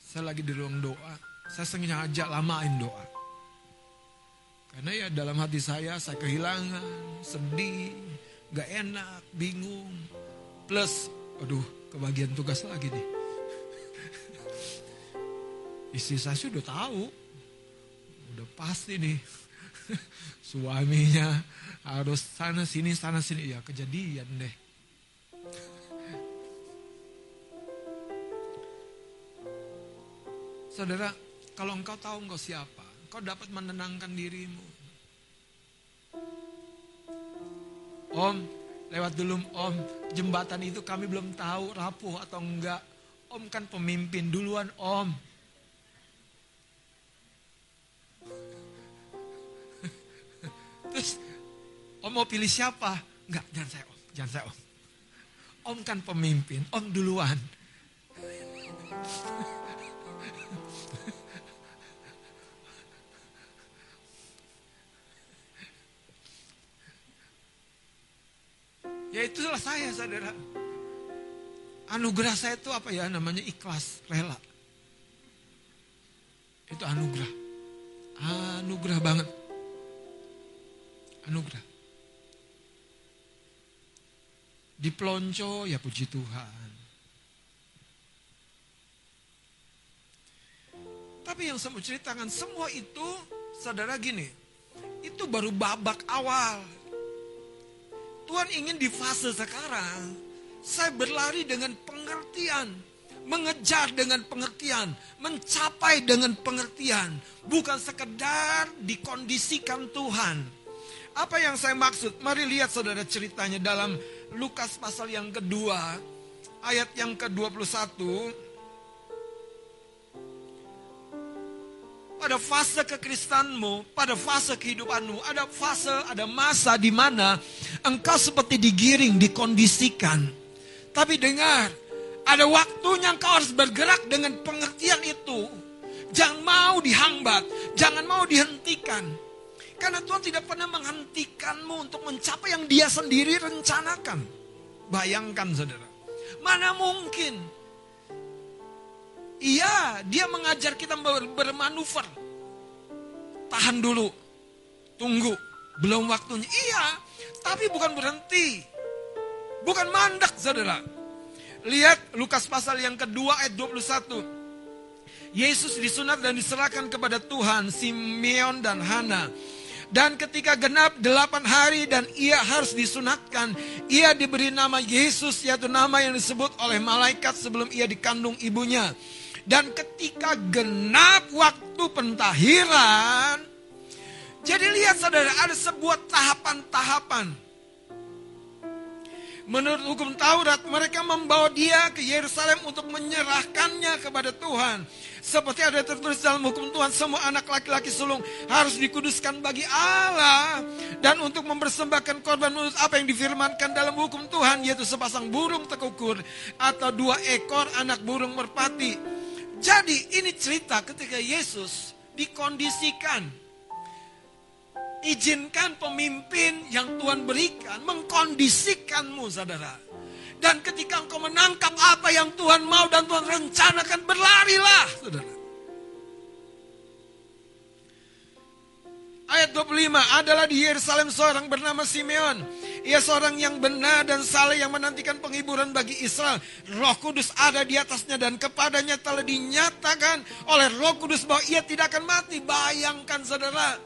saya lagi di ruang doa, saya sengaja lamain doa. Karena ya dalam hati saya, saya kehilangan, sedih, gak enak, bingung. Plus, aduh kebagian tugas lagi nih. Istri saya sudah tahu, udah pasti nih. Suaminya harus sana sini, sana sini. Ya kejadian deh. Saudara, kalau engkau tahu engkau siapa, engkau dapat menenangkan dirimu. Om, lewat dulu om, jembatan itu kami belum tahu rapuh atau enggak. Om kan pemimpin duluan om. Terus om mau pilih siapa? Enggak, jangan saya om, jangan saya om. Om kan pemimpin, om duluan. Ya itulah saya saudara. Anugerah saya itu apa ya namanya ikhlas, rela. Itu anugerah. Anugerah banget. Anugerah. Di pelonco ya puji Tuhan. Tapi yang saya mau ceritakan semua itu saudara gini. Itu baru babak awal. Tuhan ingin di fase sekarang saya berlari dengan pengertian, mengejar dengan pengertian, mencapai dengan pengertian, bukan sekedar dikondisikan Tuhan. Apa yang saya maksud? Mari lihat saudara ceritanya dalam Lukas pasal yang kedua, ayat yang ke-21. Pada fase kekristanmu, pada fase kehidupanmu, ada fase, ada masa di mana engkau seperti digiring, dikondisikan. Tapi dengar, ada waktunya engkau harus bergerak dengan pengertian itu. Jangan mau dihambat, jangan mau dihentikan. Karena Tuhan tidak pernah menghentikanmu untuk mencapai yang dia sendiri rencanakan. Bayangkan saudara. Mana mungkin. Iya, dia mengajar kita ber bermanuver. Tahan dulu. Tunggu. Belum waktunya. Iya, tapi bukan berhenti. Bukan mandak saudara. Lihat Lukas pasal yang kedua ayat 21. Yesus disunat dan diserahkan kepada Tuhan, Simeon dan Hana. Dan ketika genap delapan hari dan ia harus disunatkan, ia diberi nama Yesus, yaitu nama yang disebut oleh malaikat sebelum ia dikandung ibunya. Dan ketika genap waktu pentahiran, jadi lihat saudara, ada sebuah tahapan-tahapan. Menurut hukum Taurat, mereka membawa dia ke Yerusalem untuk menyerahkannya kepada Tuhan. Seperti ada tertulis dalam hukum Tuhan, semua anak laki-laki sulung harus dikuduskan bagi Allah. Dan untuk mempersembahkan korban menurut apa yang difirmankan dalam hukum Tuhan, yaitu sepasang burung tekukur atau dua ekor anak burung merpati. Jadi ini cerita ketika Yesus dikondisikan. Izinkan pemimpin yang Tuhan berikan mengkondisikanmu saudara. Dan ketika engkau menangkap apa yang Tuhan mau dan Tuhan rencanakan, berlarilah, saudara. Ayat 25, adalah di Yerusalem seorang bernama Simeon. Ia seorang yang benar dan saleh yang menantikan penghiburan bagi Israel. Roh Kudus ada di atasnya dan kepadanya telah dinyatakan oleh Roh Kudus bahwa ia tidak akan mati. Bayangkan saudara,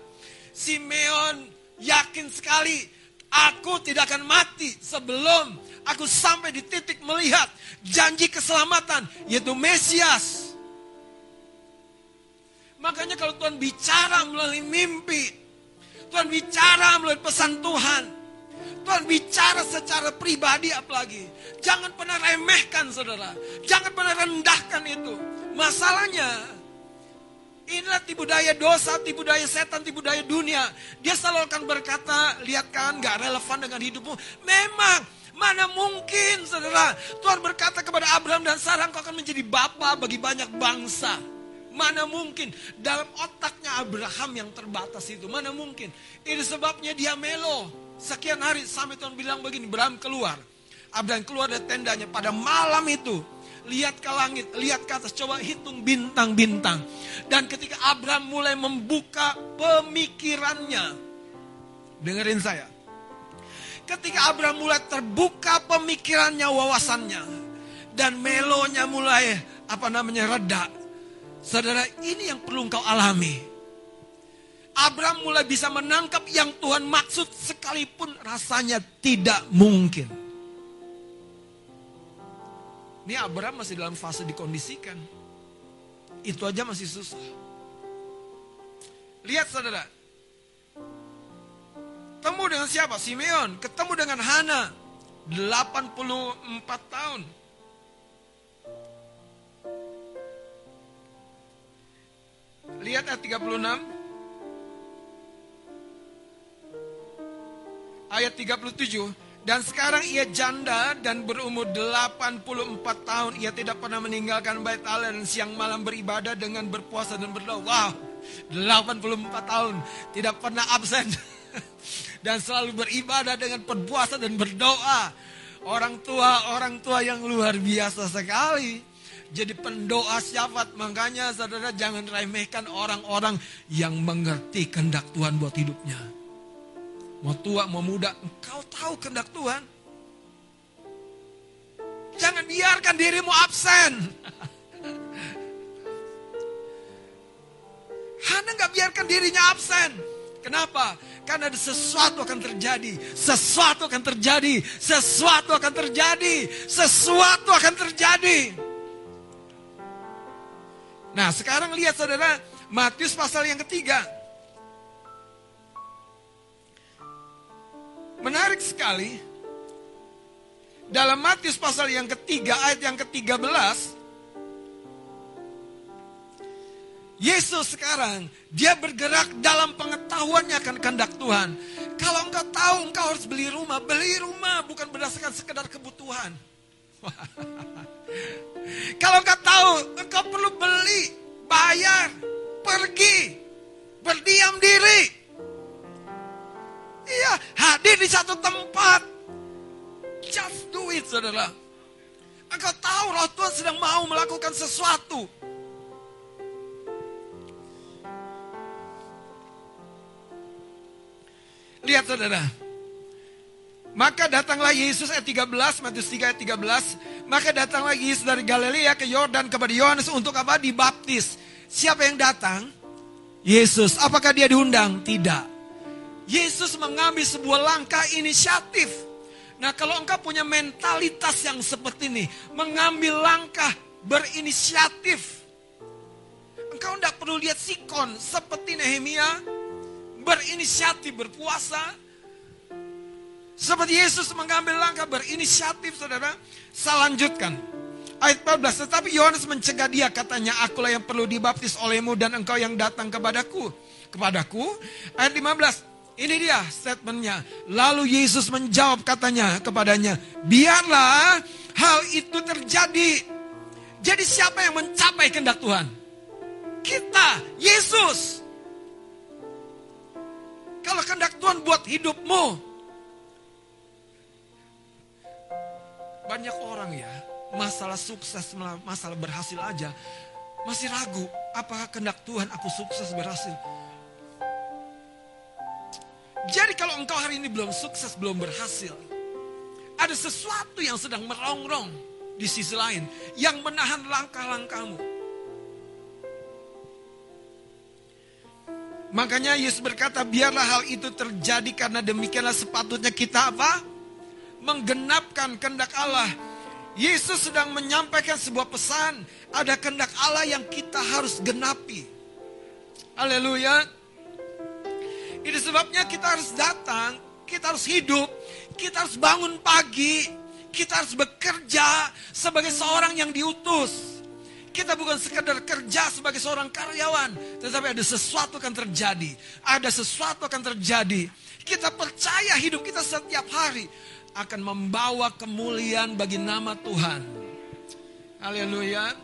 Simeon yakin sekali aku tidak akan mati sebelum aku sampai di titik melihat janji keselamatan, yaitu Mesias. Makanya kalau Tuhan bicara melalui mimpi, Tuhan bicara melalui pesan Tuhan, Tuhan bicara secara pribadi apalagi. Jangan pernah remehkan saudara. Jangan pernah rendahkan itu. Masalahnya, inilah tipu daya dosa, tipu daya setan, tipu daya dunia. Dia selalu akan berkata, lihat kan gak relevan dengan hidupmu. Memang, Mana mungkin saudara. Tuhan berkata kepada Abraham dan Sarah kau akan menjadi bapa bagi banyak bangsa. Mana mungkin dalam otaknya Abraham yang terbatas itu. Mana mungkin. Ini sebabnya dia melo. Sekian hari sampai Tuhan bilang begini. Abraham keluar. Abraham keluar dari tendanya pada malam itu. Lihat ke langit, lihat ke atas, coba hitung bintang-bintang. Dan ketika Abraham mulai membuka pemikirannya. Dengerin saya Ketika Abraham mulai terbuka pemikirannya, wawasannya. Dan melonya mulai apa namanya reda. Saudara, ini yang perlu engkau alami. Abraham mulai bisa menangkap yang Tuhan maksud sekalipun rasanya tidak mungkin. Ini Abraham masih dalam fase dikondisikan. Itu aja masih susah. Lihat saudara, Ketemu dengan siapa? Simeon. Ketemu dengan Hana. 84 tahun. Lihat ayat 36. Ayat 37. Dan sekarang ia janda dan berumur 84 tahun. Ia tidak pernah meninggalkan bait Allah dan siang malam beribadah dengan berpuasa dan berdoa. Wow, 84 tahun. Tidak pernah absen. dan selalu beribadah dengan berpuasa dan berdoa. Orang tua, orang tua yang luar biasa sekali. Jadi pendoa syafaat. Makanya saudara jangan remehkan orang-orang yang mengerti kehendak Tuhan buat hidupnya. Mau tua, mau muda, engkau tahu kehendak Tuhan. Jangan biarkan dirimu absen. Hana nggak biarkan dirinya absen. Kenapa? Karena ada sesuatu akan terjadi. Sesuatu akan terjadi. Sesuatu akan terjadi. Sesuatu akan terjadi. Nah sekarang lihat saudara. Matius pasal yang ketiga. Menarik sekali. Dalam Matius pasal yang ketiga ayat yang ke-13 Yesus sekarang, dia bergerak dalam pengetahuannya akan kehendak Tuhan. Kalau engkau tahu engkau harus beli rumah, beli rumah bukan berdasarkan sekedar kebutuhan. Kalau engkau tahu engkau perlu beli, bayar, pergi, berdiam diri. Iya, hadir di satu tempat. Just do it, saudara. Engkau tahu roh Tuhan sedang mau melakukan sesuatu. Lihat saudara. Maka datanglah Yesus ayat 13, Matius 3 ayat 13. Maka datanglah Yesus dari Galilea ke Yordan kepada Yohanes untuk apa? Dibaptis. Siapa yang datang? Yesus. Apakah dia diundang? Tidak. Yesus mengambil sebuah langkah inisiatif. Nah kalau engkau punya mentalitas yang seperti ini. Mengambil langkah berinisiatif. Engkau tidak perlu lihat sikon seperti Nehemia berinisiatif berpuasa. Seperti Yesus mengambil langkah berinisiatif, saudara. Saya lanjutkan. Ayat 14, tetapi Yohanes mencegah dia, katanya, akulah yang perlu dibaptis olehmu dan engkau yang datang kepadaku. Kepadaku, ayat 15, ini dia statementnya. Lalu Yesus menjawab katanya kepadanya, biarlah hal itu terjadi. Jadi siapa yang mencapai kehendak Tuhan? Kita, Yesus. Kalau kehendak Tuhan buat hidupmu. Banyak orang ya, masalah sukses, masalah berhasil aja. Masih ragu, apakah kehendak Tuhan aku sukses berhasil. Jadi kalau engkau hari ini belum sukses, belum berhasil. Ada sesuatu yang sedang merongrong di sisi lain. Yang menahan langkah-langkahmu. Makanya Yesus berkata, biarlah hal itu terjadi karena demikianlah sepatutnya kita apa? Menggenapkan kehendak Allah. Yesus sedang menyampaikan sebuah pesan, ada kehendak Allah yang kita harus genapi. Haleluya. Ini sebabnya kita harus datang, kita harus hidup, kita harus bangun pagi, kita harus bekerja sebagai seorang yang diutus. Kita bukan sekedar kerja sebagai seorang karyawan, tetapi ada sesuatu akan terjadi. Ada sesuatu akan terjadi. Kita percaya hidup kita setiap hari akan membawa kemuliaan bagi nama Tuhan. Haleluya.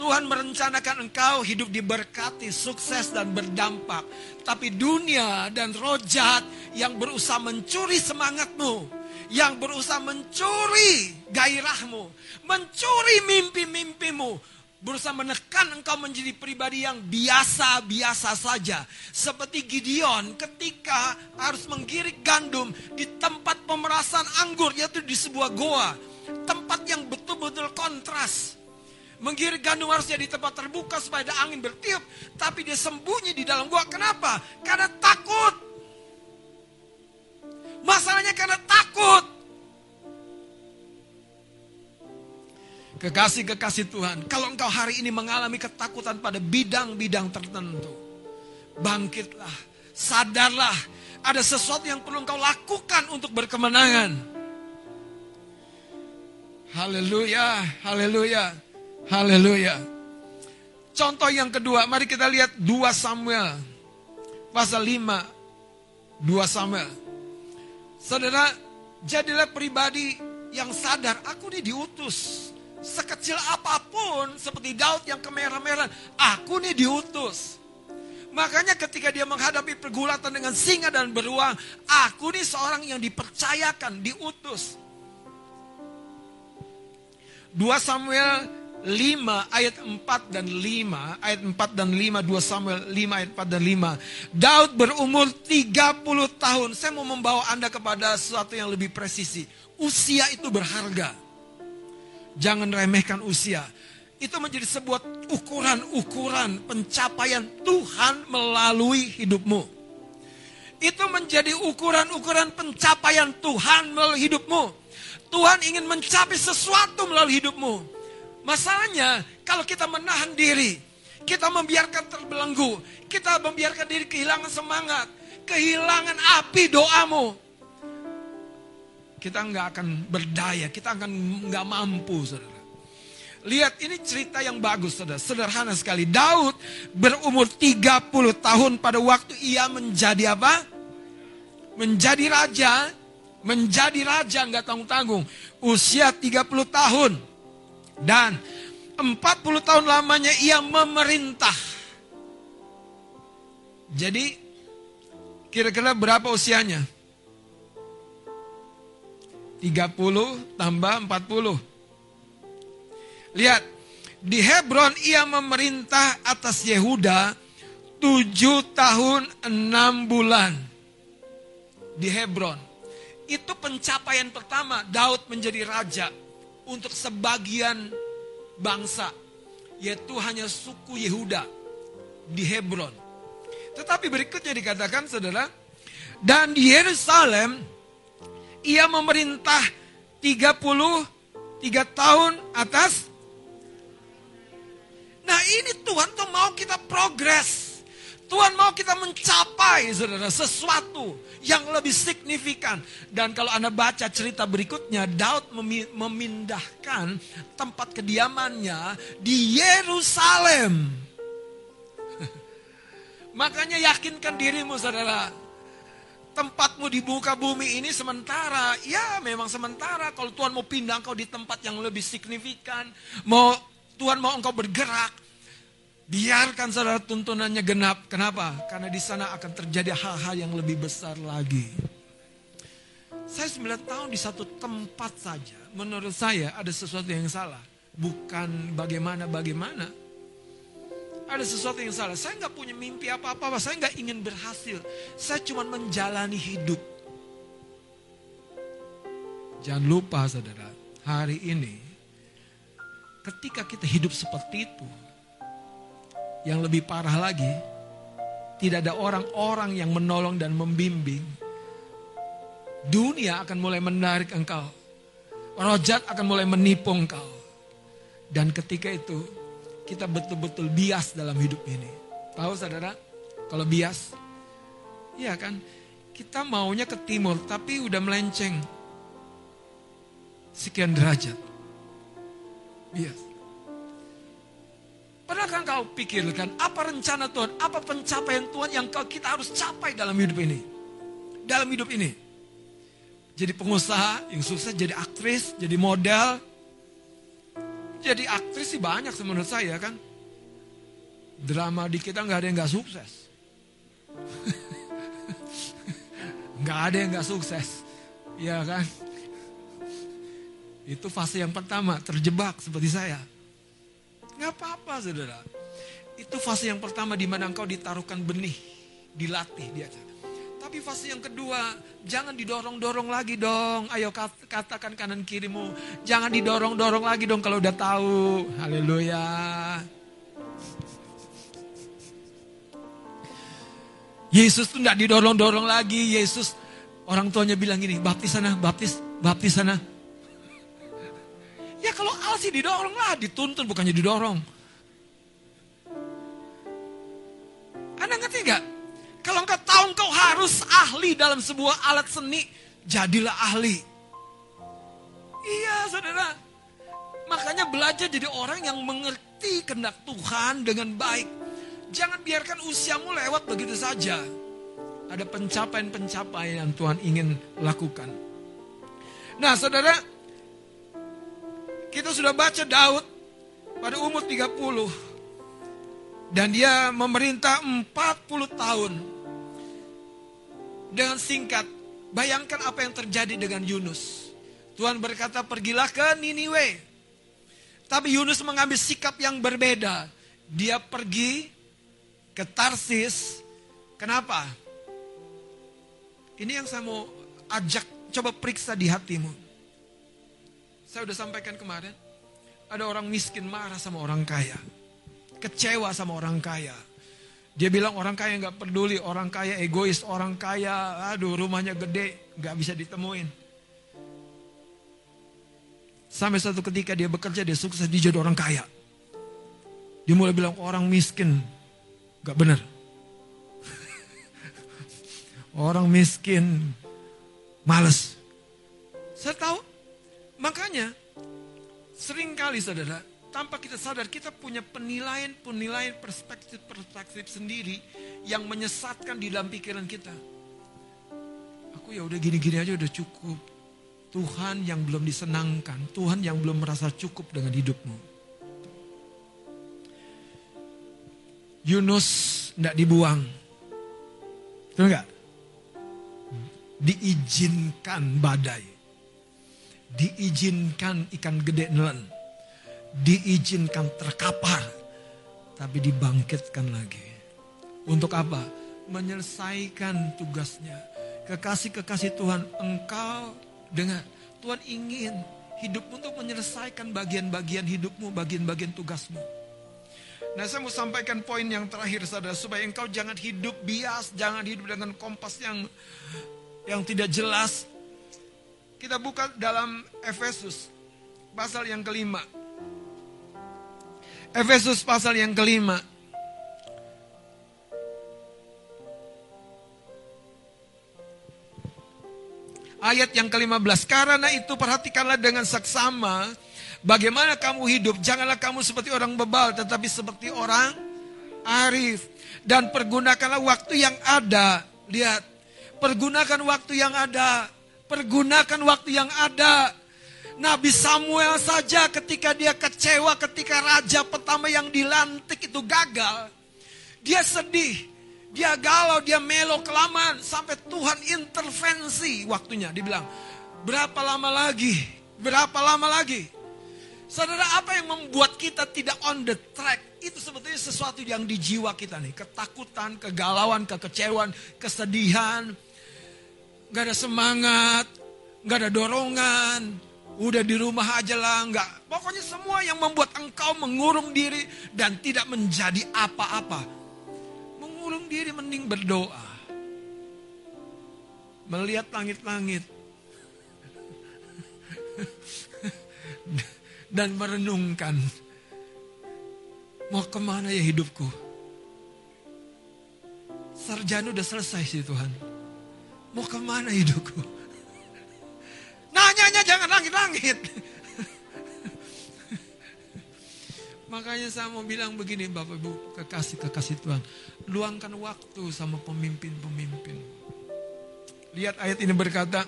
Tuhan merencanakan engkau hidup diberkati, sukses dan berdampak. Tapi dunia dan roh jahat yang berusaha mencuri semangatmu, yang berusaha mencuri gairahmu, mencuri mimpi-mimpimu, berusaha menekan engkau menjadi pribadi yang biasa-biasa saja. Seperti Gideon ketika harus menggirik gandum di tempat pemerasan anggur, yaitu di sebuah goa. Tempat yang betul-betul kontras. Menggirik gandum harusnya di tempat terbuka supaya ada angin bertiup. Tapi dia sembunyi di dalam goa. Kenapa? Karena takut. Masalahnya karena takut. Kekasih-kekasih Tuhan, kalau engkau hari ini mengalami ketakutan pada bidang-bidang tertentu, bangkitlah, sadarlah, ada sesuatu yang perlu engkau lakukan untuk berkemenangan. Haleluya, haleluya, haleluya. Contoh yang kedua, mari kita lihat 2 Samuel pasal 5. 2 Samuel Saudara, jadilah pribadi yang sadar, aku ini diutus. Sekecil apa pun, seperti Daud yang kemerah-merah, aku ini diutus. Makanya ketika dia menghadapi pergulatan dengan singa dan beruang, aku ini seorang yang dipercayakan, diutus. 2 Samuel 5 ayat 4 dan 5, ayat 4 dan 5, 2 Samuel 5 ayat 4 dan 5. Daud berumur 30 tahun. Saya mau membawa Anda kepada sesuatu yang lebih presisi. Usia itu berharga. Jangan remehkan usia. Itu menjadi sebuah ukuran-ukuran pencapaian Tuhan melalui hidupmu. Itu menjadi ukuran-ukuran pencapaian Tuhan melalui hidupmu. Tuhan ingin mencapai sesuatu melalui hidupmu. Masalahnya kalau kita menahan diri, kita membiarkan terbelenggu, kita membiarkan diri kehilangan semangat, kehilangan api doamu. Kita nggak akan berdaya, kita akan nggak mampu, saudara. Lihat ini cerita yang bagus, saudara. Sederhana sekali. Daud berumur 30 tahun pada waktu ia menjadi apa? Menjadi raja. Menjadi raja nggak tanggung-tanggung. Usia 30 tahun. Dan 40 tahun lamanya ia memerintah. Jadi kira-kira berapa usianya? 30 tambah 40. Lihat, di Hebron ia memerintah atas Yehuda 7 tahun 6 bulan. Di Hebron. Itu pencapaian pertama Daud menjadi raja untuk sebagian bangsa, yaitu hanya suku Yehuda di Hebron. Tetapi berikutnya dikatakan saudara, dan di Yerusalem ia memerintah 33 tahun atas. Nah ini Tuhan tuh mau kita progres. Tuhan mau kita mencapai saudara sesuatu yang lebih signifikan. Dan kalau Anda baca cerita berikutnya, Daud memindahkan tempat kediamannya di Yerusalem. Makanya yakinkan dirimu saudara. Tempatmu di muka bumi ini sementara. Ya memang sementara. Kalau Tuhan mau pindah engkau di tempat yang lebih signifikan. Mau Tuhan mau engkau bergerak. Biarkan saudara tuntunannya genap. Kenapa? Karena di sana akan terjadi hal-hal yang lebih besar lagi. Saya 9 tahun di satu tempat saja. Menurut saya ada sesuatu yang salah. Bukan bagaimana-bagaimana. Ada sesuatu yang salah. Saya nggak punya mimpi apa-apa. Saya nggak ingin berhasil. Saya cuma menjalani hidup. Jangan lupa saudara. Hari ini. Ketika kita hidup seperti itu yang lebih parah lagi, tidak ada orang-orang yang menolong dan membimbing. Dunia akan mulai menarik engkau. Rojat akan mulai menipu engkau. Dan ketika itu, kita betul-betul bias dalam hidup ini. Tahu saudara, kalau bias, iya kan, kita maunya ke timur, tapi udah melenceng. Sekian derajat. Bias. Pernahkah kau pikirkan apa rencana Tuhan, apa pencapaian Tuhan yang kita harus capai dalam hidup ini? Dalam hidup ini. Jadi pengusaha yang sukses, jadi aktris, jadi model. Jadi aktris sih banyak menurut saya kan. Drama di kita nggak ada yang nggak sukses. nggak ada yang nggak sukses. Ya kan? Itu fase yang pertama, terjebak seperti saya. Gak apa-apa saudara. Itu fase yang pertama di mana engkau ditaruhkan benih, dilatih dia. Fase yang kedua, jangan didorong-dorong lagi dong. Ayo katakan kanan kirimu, jangan didorong-dorong lagi dong kalau udah tahu. Haleluya. Yesus tuh tidak didorong-dorong lagi. Yesus orang tuanya bilang gini, baptis sana, baptis, baptis sana. Ya kalau al sih didorong lah, dituntun bukannya didorong. Anda ngerti nggak? Kalau engkau engkau harus ahli dalam sebuah alat seni, jadilah ahli. Iya saudara. Makanya belajar jadi orang yang mengerti kehendak Tuhan dengan baik. Jangan biarkan usiamu lewat begitu saja. Ada pencapaian-pencapaian yang Tuhan ingin lakukan. Nah saudara, kita sudah baca Daud pada umur 30. Dan dia memerintah 40 tahun. Dengan singkat, bayangkan apa yang terjadi dengan Yunus. Tuhan berkata, pergilah ke Niniwe. Tapi Yunus mengambil sikap yang berbeda. Dia pergi ke Tarsis. Kenapa? Ini yang saya mau ajak, coba periksa di hatimu. Saya udah sampaikan kemarin, ada orang miskin marah sama orang kaya. Kecewa sama orang kaya. Dia bilang orang kaya nggak peduli, orang kaya egois, orang kaya, aduh rumahnya gede, nggak bisa ditemuin. Sampai satu ketika dia bekerja, dia sukses, dia jadi orang kaya. Dia mulai bilang orang miskin, gak benar. orang miskin, males. Saya tahu, makanya sering kali saudara, tanpa kita sadar kita punya penilaian-penilaian perspektif-perspektif sendiri yang menyesatkan di dalam pikiran kita. Aku ya udah gini-gini aja udah cukup. Tuhan yang belum disenangkan, Tuhan yang belum merasa cukup dengan hidupmu. Yunus tidak dibuang. Betul nggak? Diizinkan badai. Diizinkan ikan gede nelen. Diizinkan terkapar. Tapi dibangkitkan lagi. Untuk apa? Menyelesaikan tugasnya. Kekasih-kekasih Tuhan, engkau Dengar, Tuhan ingin hidupmu untuk menyelesaikan bagian-bagian hidupmu, bagian-bagian tugasmu. Nah saya mau sampaikan poin yang terakhir saudara supaya engkau jangan hidup bias, jangan hidup dengan kompas yang yang tidak jelas. Kita buka dalam Efesus pasal yang kelima. Efesus pasal yang kelima. ayat yang ke-15. Karena itu perhatikanlah dengan saksama bagaimana kamu hidup. Janganlah kamu seperti orang bebal tetapi seperti orang arif. Dan pergunakanlah waktu yang ada. Lihat, pergunakan waktu yang ada. Pergunakan waktu yang ada. Nabi Samuel saja ketika dia kecewa ketika raja pertama yang dilantik itu gagal. Dia sedih. Dia galau, dia melo kelamaan sampai Tuhan intervensi waktunya. Dia bilang, berapa lama lagi? Berapa lama lagi? Saudara, apa yang membuat kita tidak on the track? Itu sebetulnya sesuatu yang di jiwa kita nih. Ketakutan, kegalauan, kekecewaan, kesedihan. Gak ada semangat, gak ada dorongan. Udah di rumah aja lah, nggak. Pokoknya semua yang membuat engkau mengurung diri dan tidak menjadi apa-apa mengurung diri mending berdoa. Melihat langit-langit. Dan merenungkan. Mau ke mana ya hidupku? Sarjana udah selesai sih Tuhan. Mau ke mana hidupku? Nanyanya jangan langit-langit. Makanya saya mau bilang begini Bapak Ibu, kekasih-kekasih Tuhan. Luangkan waktu sama pemimpin-pemimpin. Lihat ayat ini berkata,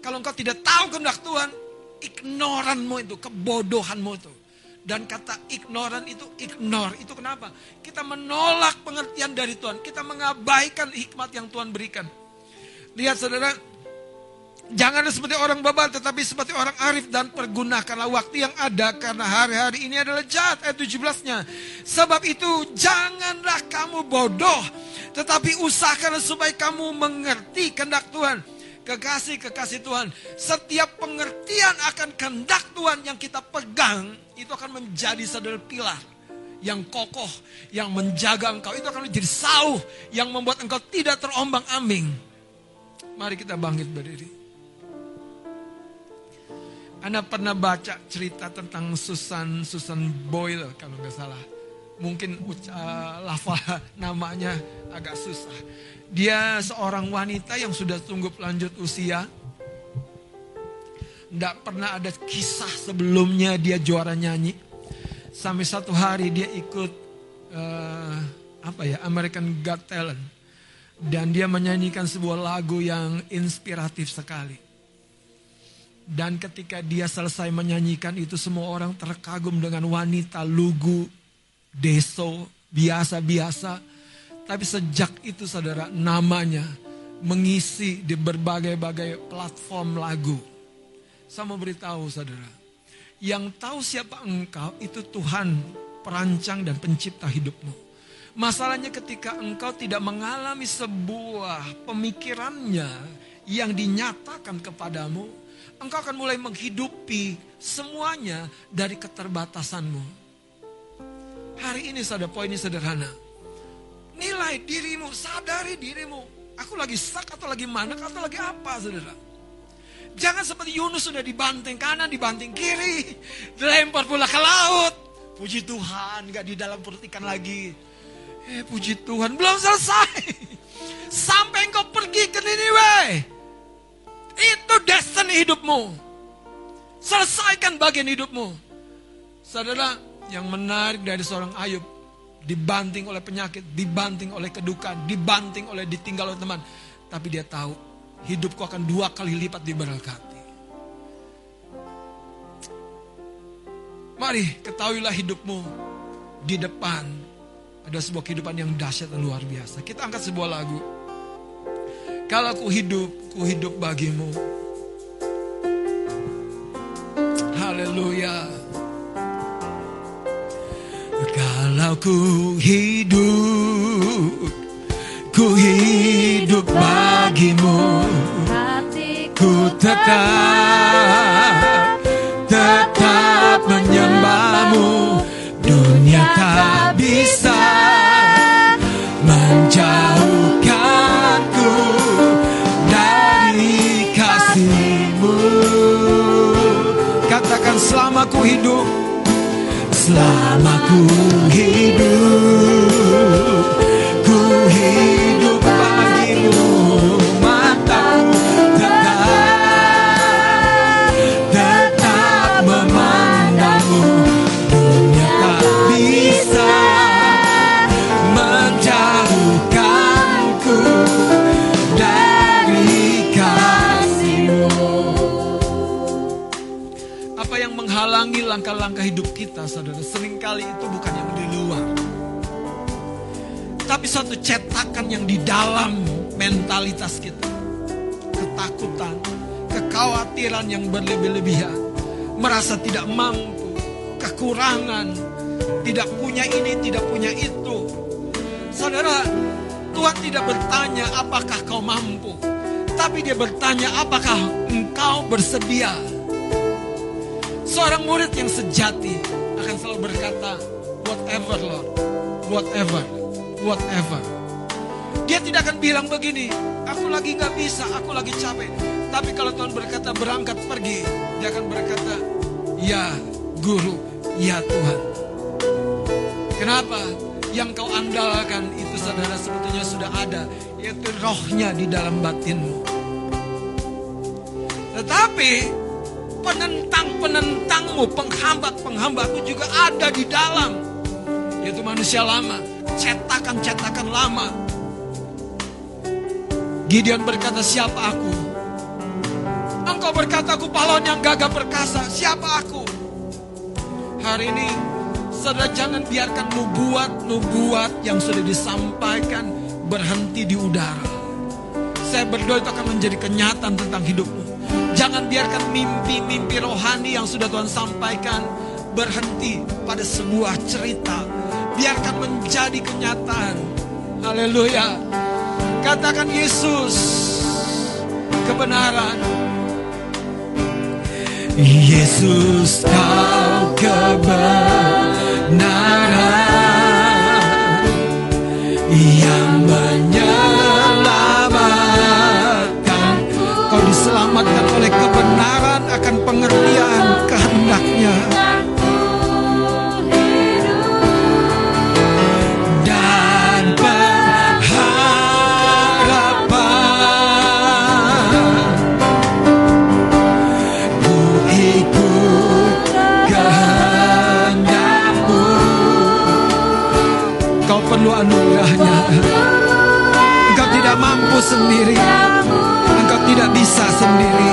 kalau engkau tidak tahu kehendak Tuhan, ignoranmu itu, kebodohanmu itu. Dan kata ignoran itu ignore. Itu kenapa? Kita menolak pengertian dari Tuhan. Kita mengabaikan hikmat yang Tuhan berikan. Lihat saudara, Jangan seperti orang babal tetapi seperti orang arif dan pergunakanlah waktu yang ada karena hari-hari ini adalah jahat ayat 17-nya. Sebab itu janganlah kamu bodoh tetapi usahakan supaya kamu mengerti kehendak Tuhan. Kekasih-kekasih Tuhan, setiap pengertian akan kehendak Tuhan yang kita pegang itu akan menjadi saudara pilar yang kokoh, yang menjaga engkau. Itu akan menjadi sauh yang membuat engkau tidak terombang-ambing. Mari kita bangkit berdiri. Anda pernah baca cerita tentang Susan Susan Boyle kalau nggak salah. Mungkin uh, lafal namanya agak susah. Dia seorang wanita yang sudah tunggu lanjut usia. Tidak pernah ada kisah sebelumnya dia juara nyanyi. Sampai satu hari dia ikut uh, apa ya American Got Talent. Dan dia menyanyikan sebuah lagu yang inspiratif sekali dan ketika dia selesai menyanyikan itu semua orang terkagum dengan wanita lugu, deso, biasa-biasa. Tapi sejak itu saudara namanya mengisi di berbagai-bagai platform lagu. Saya mau beritahu saudara. Yang tahu siapa engkau itu Tuhan perancang dan pencipta hidupmu. Masalahnya ketika engkau tidak mengalami sebuah pemikirannya yang dinyatakan kepadamu, engkau akan mulai menghidupi semuanya dari keterbatasanmu. Hari ini saudara poinnya sederhana. Nilai dirimu, sadari dirimu. Aku lagi stuck atau lagi mana atau lagi apa saudara. Jangan seperti Yunus sudah dibanting kanan, dibanting kiri. Dilempar pula ke laut. Puji Tuhan, gak di dalam perut ikan lagi. Eh puji Tuhan, belum selesai. Sampai engkau pergi ke Niniwe. Itu destiny hidupmu. Selesaikan bagian hidupmu. Saudara, yang menarik dari seorang Ayub. Dibanting oleh penyakit, dibanting oleh kedukaan, dibanting oleh ditinggal oleh teman. Tapi dia tahu, hidupku akan dua kali lipat diberkati. Mari ketahuilah hidupmu di depan ada sebuah kehidupan yang dahsyat dan luar biasa. Kita angkat sebuah lagu. Kalau ku hidup, ku hidup bagimu. Haleluya. Kalau ku hidup, ku hidup bagimu. Ku tetap, tetap menyembahmu. Selama ku hidup, langkah-langkah hidup kita, saudara? Seringkali itu bukan yang di luar. Tapi suatu cetakan yang di dalam mentalitas kita. Ketakutan, kekhawatiran yang berlebih-lebihan. Merasa tidak mampu, kekurangan, tidak punya ini, tidak punya itu. Saudara, Tuhan tidak bertanya apakah kau mampu. Tapi dia bertanya apakah engkau bersedia. Seorang murid yang sejati akan selalu berkata, whatever Lord, whatever, whatever. Dia tidak akan bilang begini, aku lagi nggak bisa, aku lagi capek. Tapi kalau Tuhan berkata berangkat pergi, dia akan berkata, ya guru, ya Tuhan. Kenapa? Yang kau andalkan itu saudara sebetulnya sudah ada, yaitu rohnya di dalam batinmu. Tetapi penentang-penentangmu, penghambat-penghambatmu juga ada di dalam. Yaitu manusia lama, cetakan-cetakan lama. Gideon berkata, siapa aku? Engkau berkata, aku pahlawan yang gagah perkasa. Siapa aku? Hari ini, saudara jangan biarkan nubuat-nubuat yang sudah disampaikan berhenti di udara. Saya berdoa itu akan menjadi kenyataan tentang hidupmu. Jangan biarkan mimpi-mimpi rohani yang sudah Tuhan sampaikan berhenti pada sebuah cerita. Biarkan menjadi kenyataan. Haleluya. Katakan Yesus kebenaran. Yesus kau kebenaran yang sendiri. Engkau tidak bisa sendiri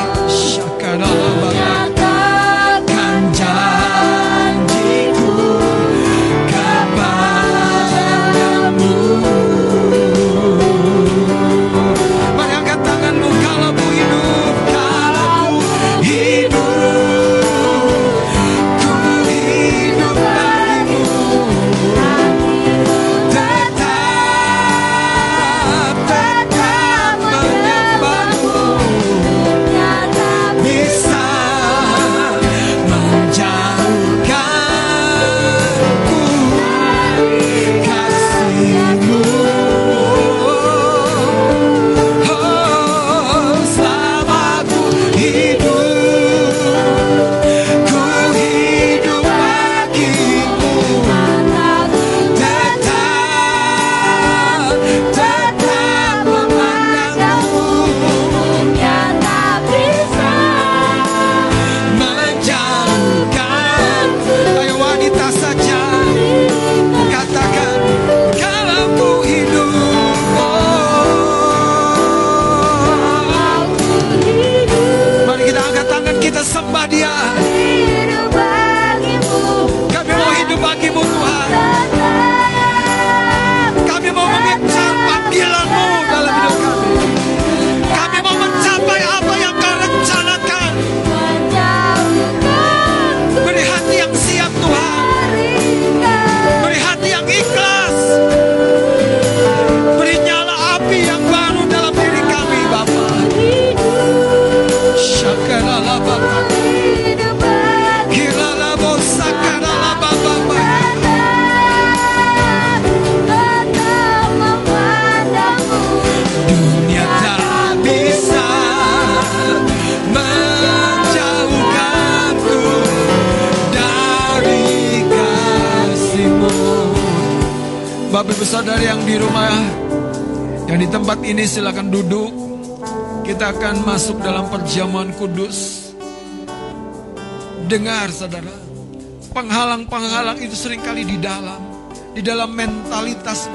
di dalam mentalitas.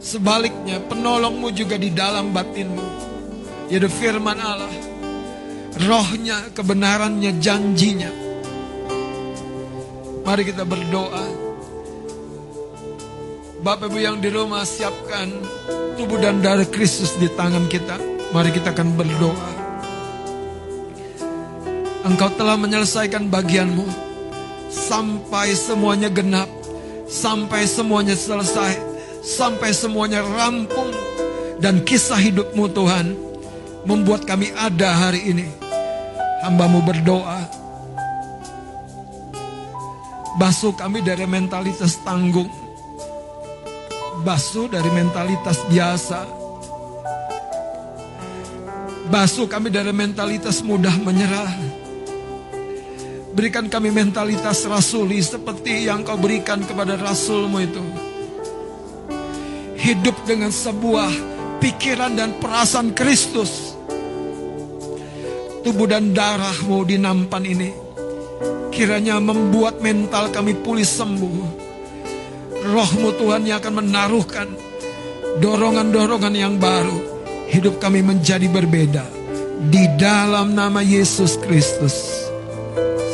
Sebaliknya, penolongmu juga di dalam batinmu. Yaitu firman Allah. Rohnya, kebenarannya, janjinya. Mari kita berdoa. Bapak Ibu yang di rumah siapkan tubuh dan darah Kristus di tangan kita. Mari kita akan berdoa. Engkau telah menyelesaikan bagianmu sampai semuanya genap, sampai semuanya selesai, sampai semuanya rampung dan kisah hidupmu Tuhan membuat kami ada hari ini. Hambamu berdoa. Basuh kami dari mentalitas tanggung. Basuh dari mentalitas biasa. Basuh kami dari mentalitas mudah menyerah. Berikan kami mentalitas rasuli seperti yang kau berikan kepada rasulmu itu. Hidup dengan sebuah pikiran dan perasaan Kristus tubuh dan darahmu di nampan ini. Kiranya membuat mental kami pulih sembuh. Rohmu Tuhan yang akan menaruhkan dorongan-dorongan yang baru. Hidup kami menjadi berbeda. Di dalam nama Yesus Kristus.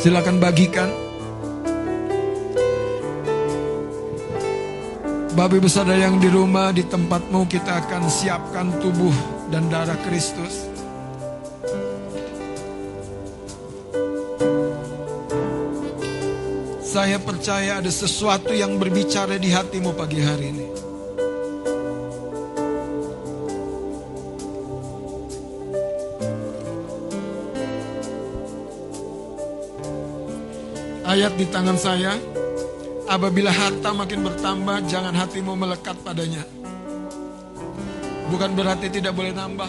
Silakan bagikan. Bapak Ibu Saudara yang di rumah, di tempatmu kita akan siapkan tubuh dan darah Kristus. Saya percaya ada sesuatu yang berbicara di hatimu pagi hari ini. Ayat di tangan saya, apabila harta makin bertambah, jangan hatimu melekat padanya. Bukan berarti tidak boleh nambah,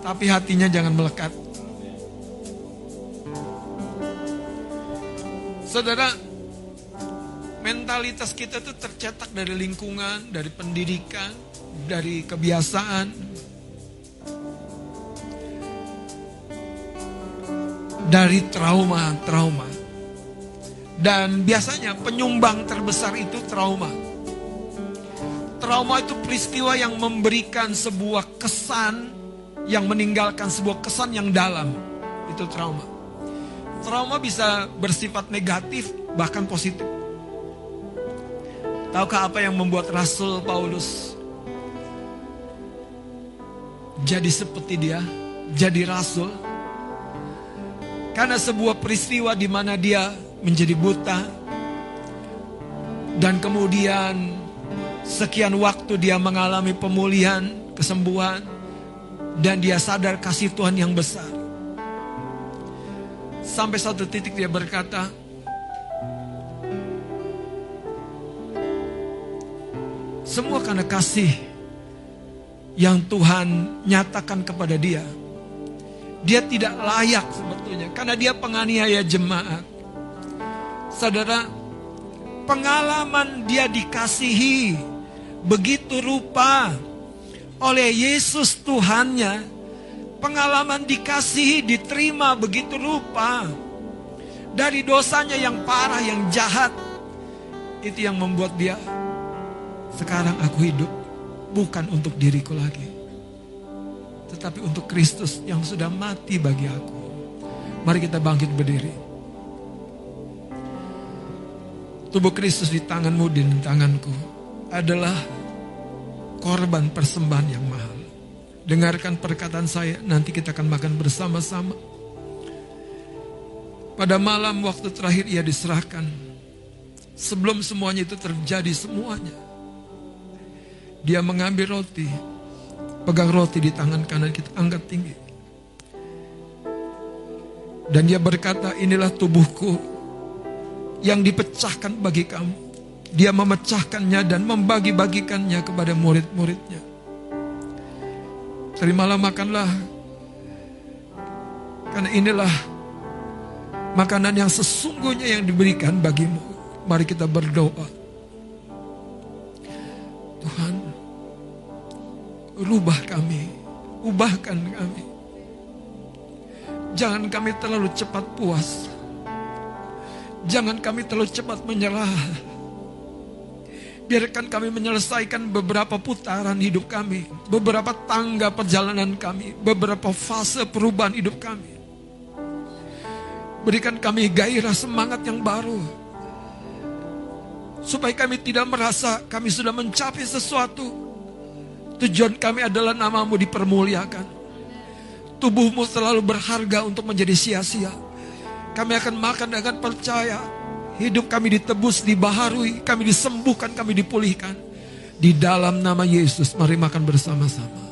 tapi hatinya jangan melekat. Saudara, mentalitas kita itu tercetak dari lingkungan, dari pendidikan, dari kebiasaan. Dari trauma-trauma. Dan biasanya penyumbang terbesar itu trauma. Trauma itu peristiwa yang memberikan sebuah kesan yang meninggalkan sebuah kesan yang dalam. Itu trauma. Trauma bisa bersifat negatif bahkan positif. Tahukah apa yang membuat Rasul Paulus jadi seperti dia, jadi rasul? Karena sebuah peristiwa di mana dia menjadi buta dan kemudian sekian waktu dia mengalami pemulihan, kesembuhan dan dia sadar kasih Tuhan yang besar. Sampai satu titik dia berkata, Semua karena kasih yang Tuhan nyatakan kepada dia. Dia tidak layak sebetulnya karena dia penganiaya jemaat. Saudara, pengalaman dia dikasihi begitu rupa oleh Yesus Tuhannya pengalaman dikasihi, diterima begitu rupa. Dari dosanya yang parah, yang jahat. Itu yang membuat dia, sekarang aku hidup bukan untuk diriku lagi. Tetapi untuk Kristus yang sudah mati bagi aku. Mari kita bangkit berdiri. Tubuh Kristus di tanganmu dan di tanganku adalah korban persembahan yang mahal. Dengarkan perkataan saya, nanti kita akan makan bersama-sama. Pada malam waktu terakhir ia diserahkan. Sebelum semuanya itu terjadi semuanya. Dia mengambil roti. Pegang roti di tangan kanan kita angkat tinggi. Dan dia berkata, inilah tubuhku yang dipecahkan bagi kamu. Dia memecahkannya dan membagi-bagikannya kepada murid-muridnya. Terimalah makanlah. Karena inilah makanan yang sesungguhnya yang diberikan bagimu. Mari kita berdoa. Tuhan, rubah kami, ubahkan kami. Jangan kami terlalu cepat puas. Jangan kami terlalu cepat menyerah. Biarkan kami menyelesaikan beberapa putaran hidup kami, beberapa tangga perjalanan kami, beberapa fase perubahan hidup kami. Berikan kami gairah semangat yang baru. Supaya kami tidak merasa kami sudah mencapai sesuatu. Tujuan kami adalah namamu dipermuliakan. Tubuhmu selalu berharga untuk menjadi sia-sia. Kami akan makan dengan percaya Hidup kami ditebus, dibaharui, kami disembuhkan, kami dipulihkan. Di dalam nama Yesus, mari makan bersama-sama.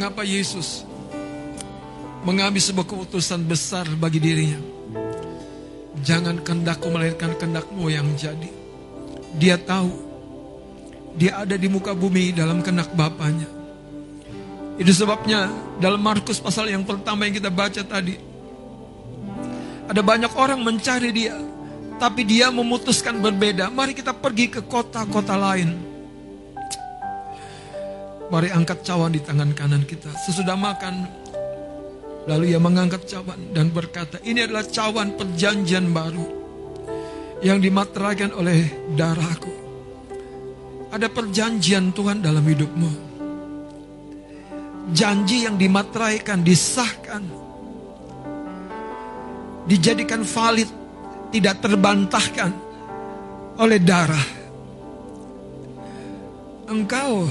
Mengapa Yesus mengambil sebuah keputusan besar bagi dirinya? Jangan kendakku melahirkan kendakmu yang jadi. Dia tahu dia ada di muka bumi dalam kendak Bapaknya. Itu sebabnya dalam Markus pasal yang pertama yang kita baca tadi. Ada banyak orang mencari dia. Tapi dia memutuskan berbeda. Mari kita pergi ke kota-kota lain Mari angkat cawan di tangan kanan kita. Sesudah makan, lalu ia mengangkat cawan dan berkata, ini adalah cawan perjanjian baru yang dimateraikan oleh darahku. Ada perjanjian Tuhan dalam hidupmu. Janji yang dimateraikan, disahkan, dijadikan valid, tidak terbantahkan oleh darah. Engkau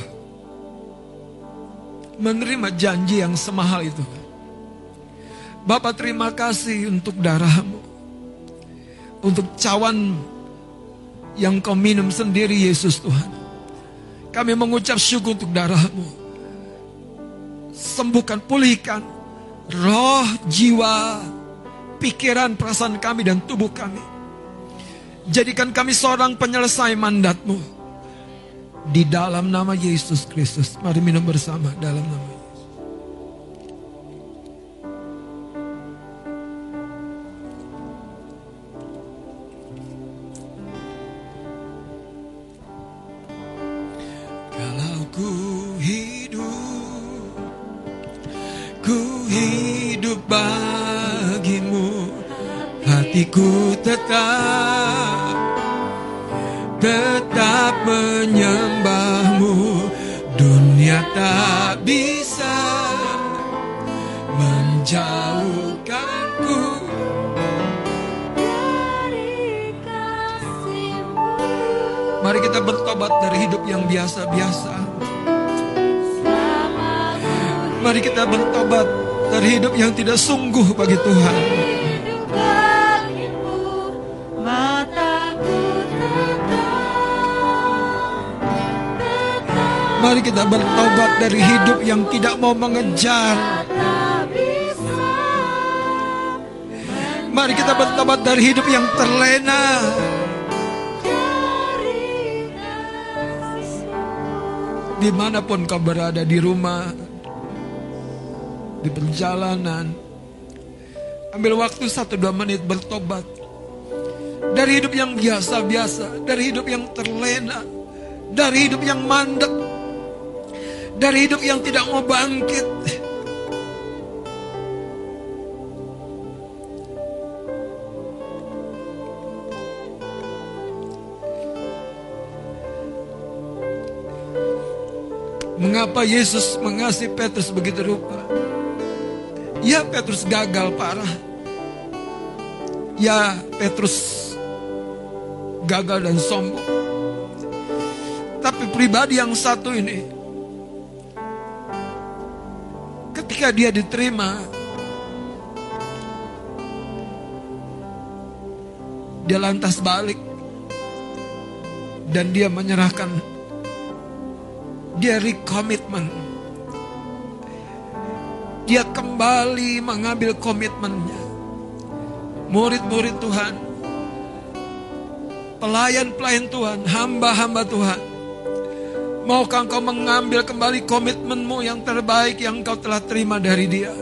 menerima janji yang semahal itu. Bapak terima kasih untuk darahmu. Untuk cawan yang kau minum sendiri Yesus Tuhan. Kami mengucap syukur untuk darahmu. Sembuhkan, pulihkan roh, jiwa, pikiran, perasaan kami dan tubuh kami. Jadikan kami seorang penyelesai mandatmu di dalam nama Yesus Kristus. Mari minum bersama dalam nama Yesus. Bagimu, hatiku tetap tetap menyembahmu. Dunia tak bisa menjauhkanku. Dari kasihmu. Mari kita bertobat dari hidup yang biasa-biasa. Mari kita bertobat dari hidup yang tidak sungguh bagi Tuhan Mari kita bertobat dari hidup yang tidak mau mengejar. Mari kita bertobat dari hidup yang terlena. Di mana pun kau berada di rumah, di perjalanan, ambil waktu satu dua menit bertobat dari hidup yang biasa-biasa, dari hidup yang terlena, dari hidup yang mandek, dari hidup yang tidak mau bangkit. Mengapa Yesus mengasihi Petrus begitu rupa? Ya Petrus gagal parah. Ya Petrus gagal dan sombong. Tapi pribadi yang satu ini ketika dia diterima, dia lantas balik dan dia menyerahkan dia recommitment dia kembali mengambil komitmennya. Murid-murid Tuhan, pelayan-pelayan Tuhan, hamba-hamba Tuhan. Maukah engkau mengambil kembali komitmenmu yang terbaik yang engkau telah terima dari dia?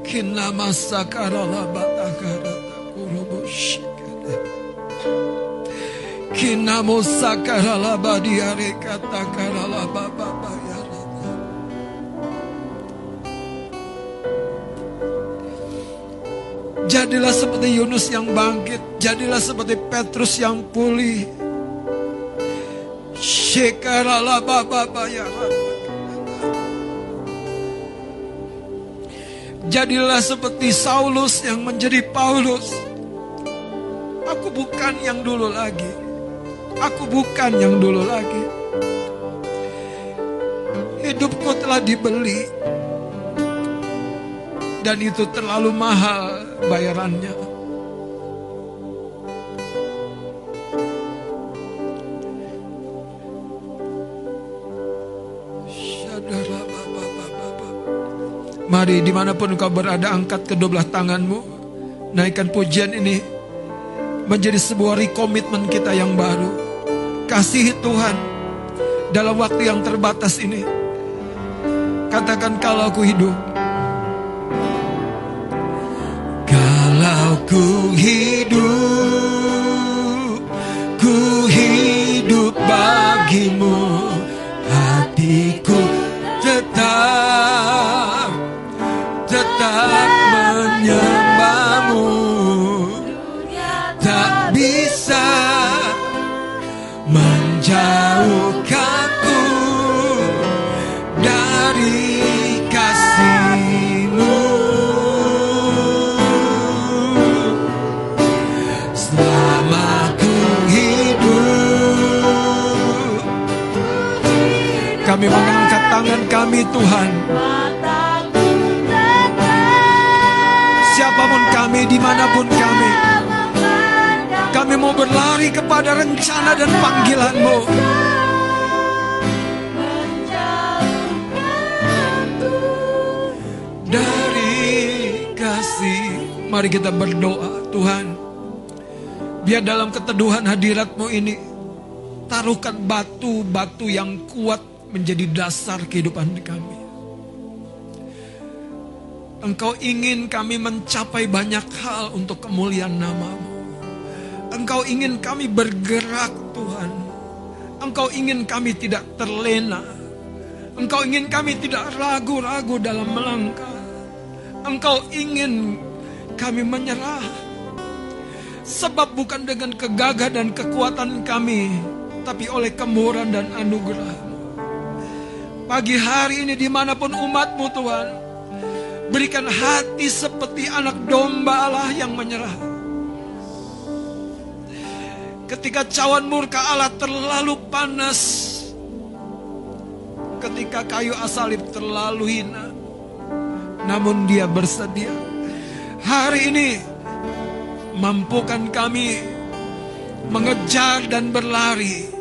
Kinama sakarala batakara kuroboshikada. Kinamo sakarala badiare katakarala bababayara. Jadilah seperti Yunus yang bangkit, jadilah seperti Petrus yang pulih. Shekarala bababayara. Jadilah seperti Saulus yang menjadi Paulus. Aku bukan yang dulu lagi. Aku bukan yang dulu lagi. Hidupku telah dibeli. Dan itu terlalu mahal bayarannya. Mari di mana pun kau berada angkat kedua belah tanganmu. Naikkan pujian ini menjadi sebuah rekomitmen kita yang baru. Kasihi Tuhan dalam waktu yang terbatas ini. Katakan kalau aku hidup. Ku hidup, kami Tuhan. Siapa pun kami, di mana pun kami. Kami mau berlari kepada rencana dan panggilanmu. Dari kasih Mari kita berdoa Tuhan. Biar dalam keteduhan hadiratmu ini Taruhkan batu-batu yang kuat menjadi dasar kehidupan kami Engkau ingin kami mencapai banyak hal untuk kemuliaan namamu. Engkau ingin kami bergerak Tuhan. Engkau ingin kami tidak terlena. Engkau ingin kami tidak ragu-ragu dalam melangkah. Engkau ingin kami menyerah. Sebab bukan dengan kegagah dan kekuatan kami, tapi oleh kemurahan dan anugerah. Pagi hari ini di mana pun umatmu Tuhan, Berikan hati seperti anak domba Allah yang menyerah. Ketika cawan murka Allah terlalu panas. Ketika kayu asalib terlalu hina. Namun dia bersedia. Hari ini mampukan kami mengejar dan berlari.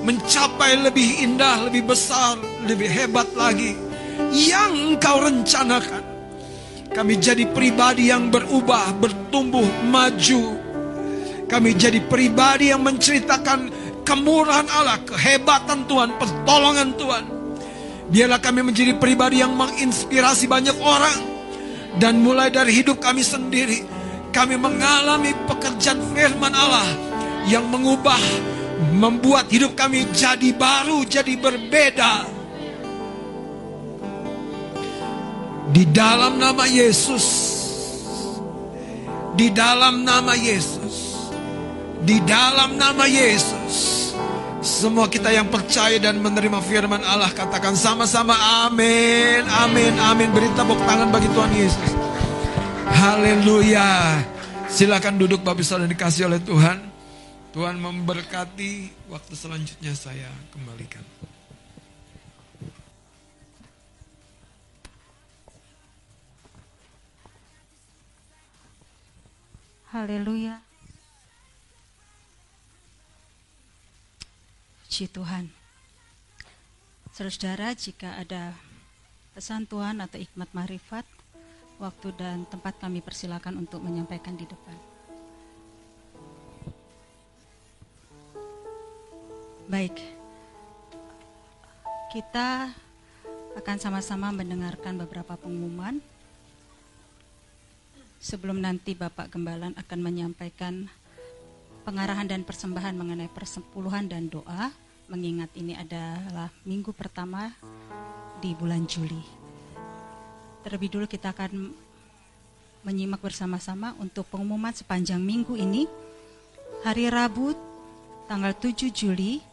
Mencapai lebih indah, lebih besar, lebih hebat lagi. Yang engkau rencanakan. Kami jadi pribadi yang berubah, bertumbuh, maju. Kami jadi pribadi yang menceritakan kemurahan Allah, kehebatan Tuhan, pertolongan Tuhan. Biarlah kami menjadi pribadi yang menginspirasi banyak orang. Dan mulai dari hidup kami sendiri, kami mengalami pekerjaan firman Allah yang mengubah, membuat hidup kami jadi baru, jadi berbeda. Di dalam nama Yesus. Di dalam nama Yesus. Di dalam nama Yesus. Semua kita yang percaya dan menerima firman Allah katakan sama-sama amin, amin, amin. Beri tepuk tangan bagi Tuhan Yesus. Haleluya. Silakan duduk Bapak Saudara dikasih oleh Tuhan. Tuhan memberkati waktu selanjutnya saya kembalikan. Haleluya. Puji Tuhan. Saudara, jika ada pesan Tuhan atau hikmat marifat, waktu dan tempat kami persilakan untuk menyampaikan di depan. Baik, kita akan sama-sama mendengarkan beberapa pengumuman sebelum nanti Bapak Gembalan akan menyampaikan pengarahan dan persembahan mengenai persepuluhan dan doa mengingat ini adalah minggu pertama di bulan Juli. Terlebih dulu kita akan menyimak bersama-sama untuk pengumuman sepanjang minggu ini. Hari Rabu tanggal 7 Juli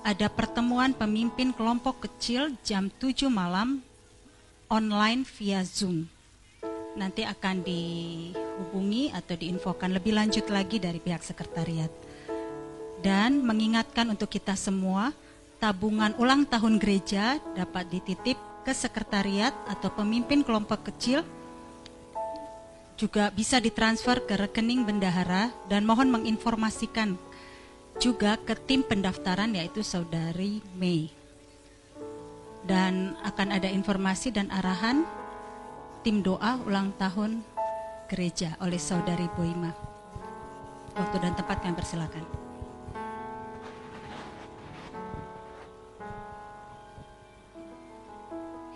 ada pertemuan pemimpin kelompok kecil jam 7 malam online via Zoom. Nanti akan dihubungi atau diinfokan lebih lanjut lagi dari pihak sekretariat. Dan mengingatkan untuk kita semua, tabungan ulang tahun gereja dapat dititip ke sekretariat atau pemimpin kelompok kecil juga bisa ditransfer ke rekening bendahara dan mohon menginformasikan juga ke tim pendaftaran yaitu saudari Mei. Dan akan ada informasi dan arahan tim doa ulang tahun gereja oleh saudari Boima. Waktu dan tempat kami persilakan.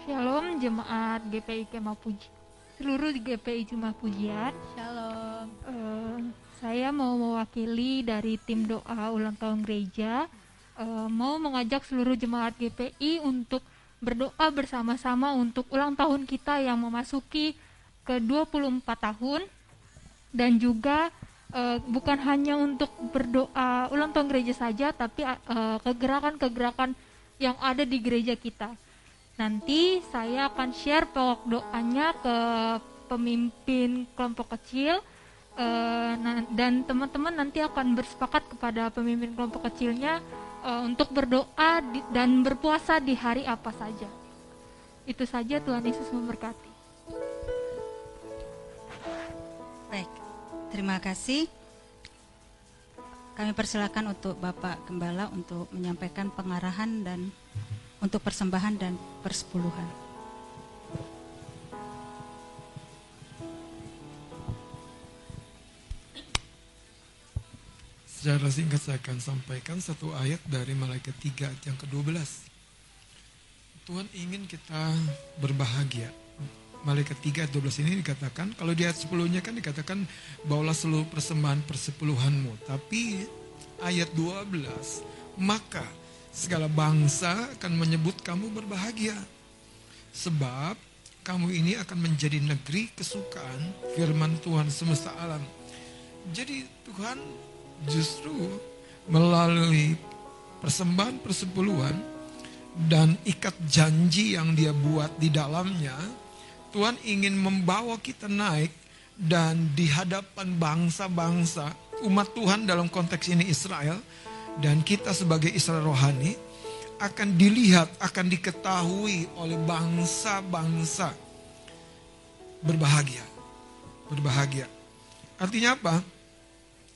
Shalom jemaat GPI Kemah Puji seluruh GPI Jemaat Pujian. Shalom. Uh, saya mau mewakili dari tim doa ulang tahun gereja, uh, mau mengajak seluruh jemaat GPI untuk berdoa bersama-sama untuk ulang tahun kita yang memasuki ke 24 tahun dan juga uh, bukan hanya untuk berdoa ulang tahun gereja saja tapi kegerakan-kegerakan uh, yang ada di gereja kita. Nanti saya akan share pokok doanya ke pemimpin kelompok kecil uh, dan teman-teman nanti akan bersepakat kepada pemimpin kelompok kecilnya uh, untuk berdoa di, dan berpuasa di hari apa saja. Itu saja Tuhan Yesus memberkati. Baik, terima kasih. Kami persilakan untuk Bapak Gembala untuk menyampaikan pengarahan dan untuk persembahan dan persepuluhan. Secara singkat saya akan sampaikan satu ayat dari malaikat 3 ayat yang ke-12. Tuhan ingin kita berbahagia. Malaikat 3 ayat 12 ini dikatakan, kalau di ayat 10-nya kan dikatakan, bawalah seluruh persembahan persepuluhanmu. Tapi ayat 12, maka segala bangsa akan menyebut kamu berbahagia. Sebab kamu ini akan menjadi negeri kesukaan firman Tuhan semesta alam. Jadi Tuhan justru melalui persembahan persepuluhan dan ikat janji yang dia buat di dalamnya, Tuhan ingin membawa kita naik dan di hadapan bangsa-bangsa, umat Tuhan dalam konteks ini Israel, dan kita sebagai Israel rohani, akan dilihat, akan diketahui oleh bangsa-bangsa berbahagia. Berbahagia. Artinya apa?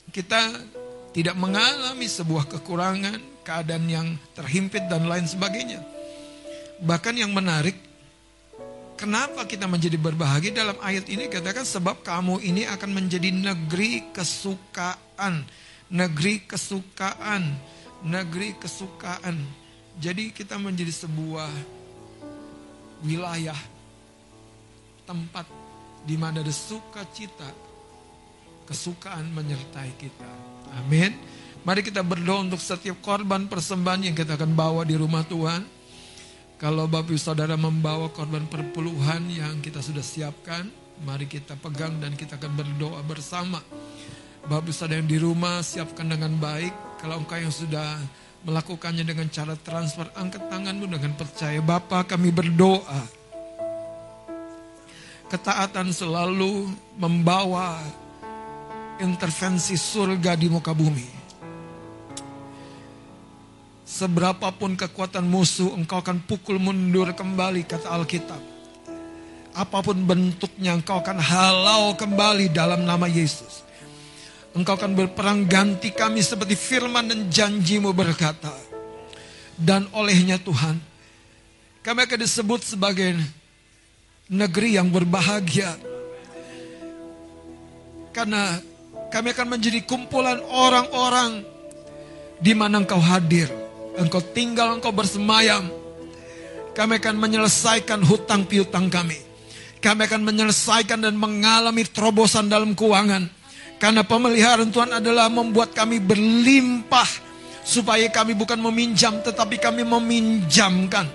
kita tidak mengalami sebuah kekurangan, keadaan yang terhimpit dan lain sebagainya. Bahkan yang menarik, kenapa kita menjadi berbahagia dalam ayat ini katakan sebab kamu ini akan menjadi negeri kesukaan, negeri kesukaan, negeri kesukaan. Jadi kita menjadi sebuah wilayah tempat di mana ada sukacita, kesukaan menyertai kita. Amin. Mari kita berdoa untuk setiap korban persembahan yang kita akan bawa di rumah Tuhan. Kalau Bapak Ibu Saudara membawa korban perpuluhan yang kita sudah siapkan, mari kita pegang dan kita akan berdoa bersama. Bapak Ibu Saudara yang di rumah siapkan dengan baik. Kalau engkau yang sudah melakukannya dengan cara transfer, angkat tanganmu dengan percaya. Bapak kami berdoa. Ketaatan selalu membawa intervensi surga di muka bumi. Seberapapun kekuatan musuh, engkau akan pukul mundur kembali, kata Alkitab. Apa pun bentuknya, engkau akan halau kembali dalam nama Yesus. Engkau akan berperang ganti kami seperti firman dan janjimu berkata. Dan olehnya Tuhan, kami akan disebut sebagai negeri yang berbahagia. Karena kami akan menjadi kumpulan orang-orang di mana engkau hadir. Engkau tinggal, engkau bersemayam. Kami akan menyelesaikan hutang piutang kami. Kami akan menyelesaikan dan mengalami terobosan dalam keuangan. Karena pemeliharaan Tuhan adalah membuat kami berlimpah. Supaya kami bukan meminjam tetapi kami meminjamkan.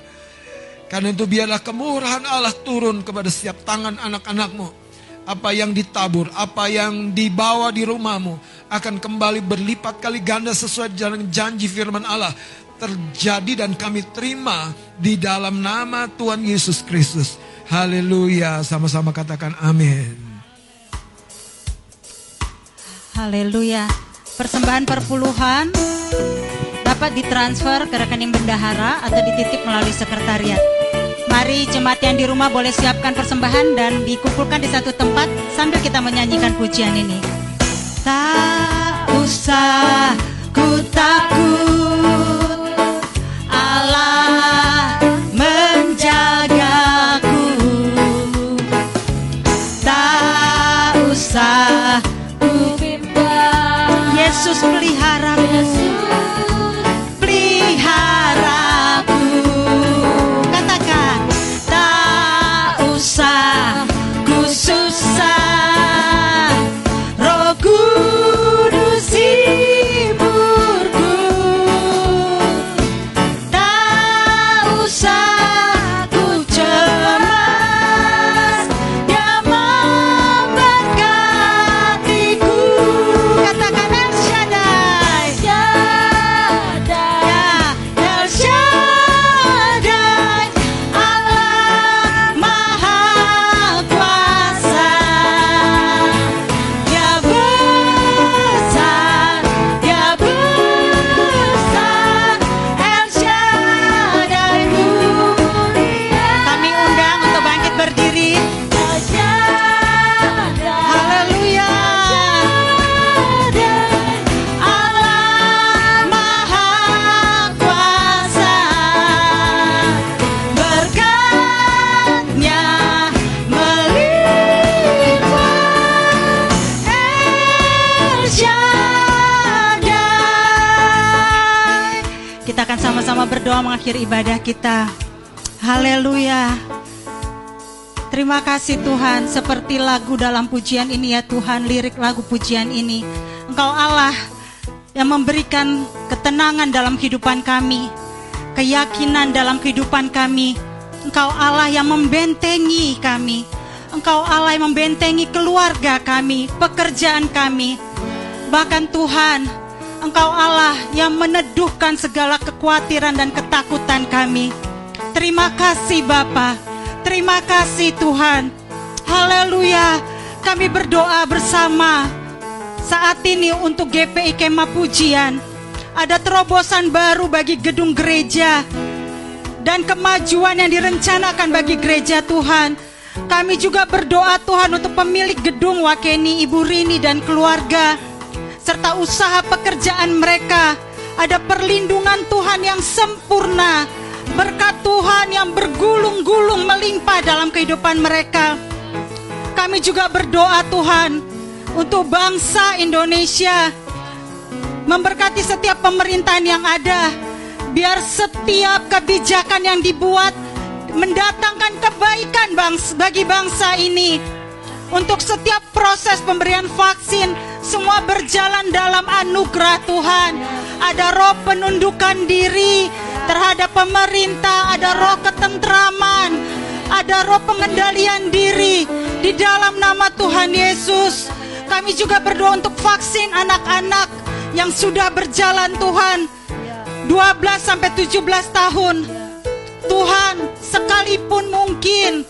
Karena itu biarlah kemurahan Allah turun kepada setiap tangan anak-anakmu. Apa yang ditabur, apa yang dibawa di rumahmu akan kembali berlipat kali ganda sesuai dengan janji firman Allah terjadi dan kami terima di dalam nama Tuhan Yesus Kristus. Haleluya, sama-sama katakan amin. Haleluya. Persembahan perpuluhan dapat ditransfer ke rekening bendahara atau dititip melalui sekretariat. Mari jemaat yang di rumah boleh siapkan persembahan dan dikumpulkan di satu tempat sambil kita menyanyikan pujian ini. Tak usah ku takut mengakhiri ibadah kita Haleluya Terima kasih Tuhan, seperti lagu dalam pujian ini ya Tuhan, lirik lagu pujian ini. Engkau Allah yang memberikan ketenangan dalam kehidupan kami, keyakinan dalam kehidupan kami. Engkau Allah yang membentengi kami. Engkau Allah yang membentengi keluarga kami, pekerjaan kami. Bahkan Tuhan, Engkau Allah yang meneduhkan segala kekhawatiran dan ketakutan kami. Terima kasih Bapak. Terima kasih Tuhan. Haleluya. Kami berdoa bersama saat ini untuk GPI Kemah Pujian. Ada terobosan baru bagi gedung gereja dan kemajuan yang direncanakan bagi gereja Tuhan. Kami juga berdoa Tuhan untuk pemilik gedung Wakeni, Ibu Rini dan keluarga serta usaha pekerjaan mereka. Ada perlindungan Tuhan yang sempurna, berkat Tuhan yang bergulung-gulung melimpah dalam kehidupan mereka. Kami juga berdoa Tuhan untuk bangsa Indonesia memberkati setiap pemerintahan yang ada biar setiap kebijakan yang dibuat mendatangkan kebaikan bagi bangsa ini untuk setiap proses pemberian vaksin semua berjalan dalam anugerah Tuhan. Ada roh penundukan diri terhadap pemerintah ada roh ketentraman ada roh pengendalian diri di dalam nama Tuhan Yesus. Kami juga berdoa untuk vaksin anak-anak yang sudah berjalan Tuhan. 12 sampai 17 tahun. Tuhan, sekalipun mungkin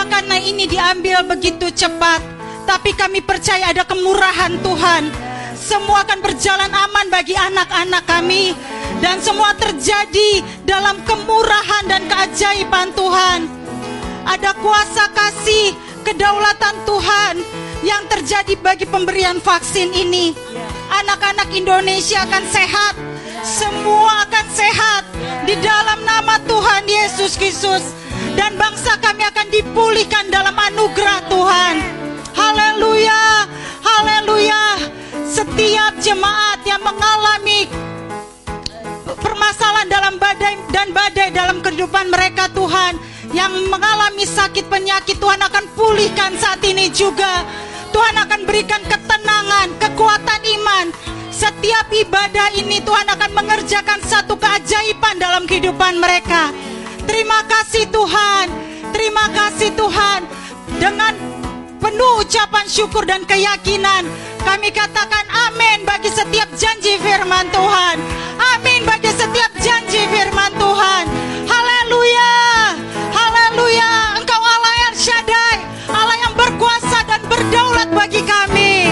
tindakan ini diambil begitu cepat, tapi kami percaya ada kemurahan Tuhan. Semua akan berjalan aman bagi anak-anak kami dan semua terjadi dalam kemurahan dan keajaiban Tuhan. Ada kuasa kasih, kedaulatan Tuhan yang terjadi bagi pemberian vaksin ini. Anak-anak Indonesia akan sehat, semua akan sehat di dalam nama Tuhan Yesus Kristus dan bangsa kami akan dipulihkan dalam anugerah Tuhan. Haleluya, haleluya. Setiap jemaat yang mengalami permasalahan dalam badai dan badai dalam kehidupan mereka Tuhan yang mengalami sakit penyakit Tuhan akan pulihkan saat ini juga Tuhan akan berikan ketenangan kekuatan iman setiap ibadah ini Tuhan akan mengerjakan satu keajaiban dalam kehidupan mereka terima kasih Tuhan terima kasih Tuhan dengan penuh ucapan syukur dan keyakinan kami katakan amin bagi setiap janji firman Tuhan. Amin bagi setiap janji firman Tuhan. Haleluya. Haleluya. Engkau Allah yang Shaddai, Allah yang berkuasa dan berdaulat bagi kami.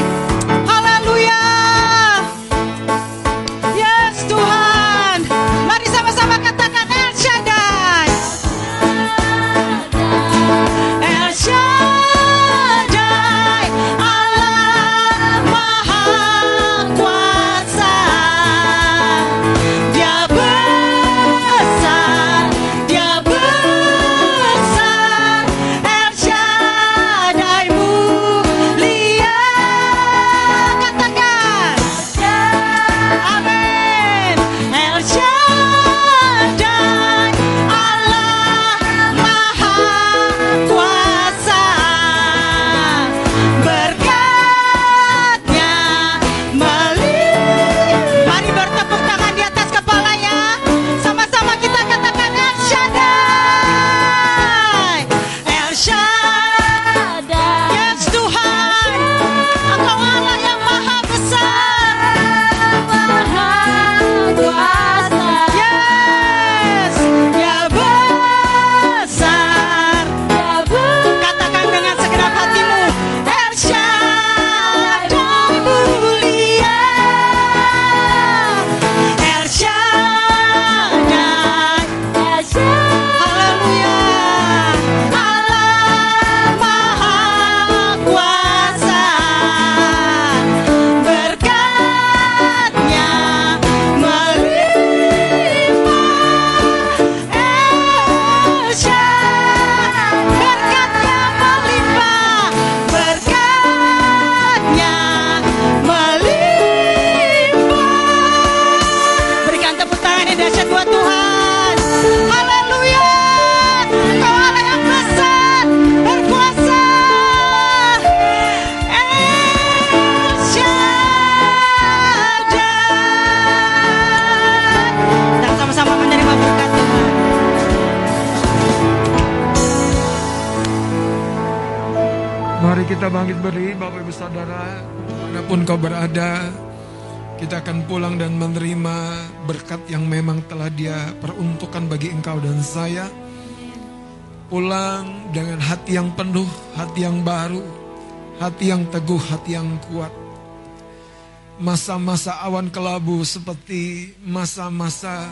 Masa-masa awan kelabu seperti masa-masa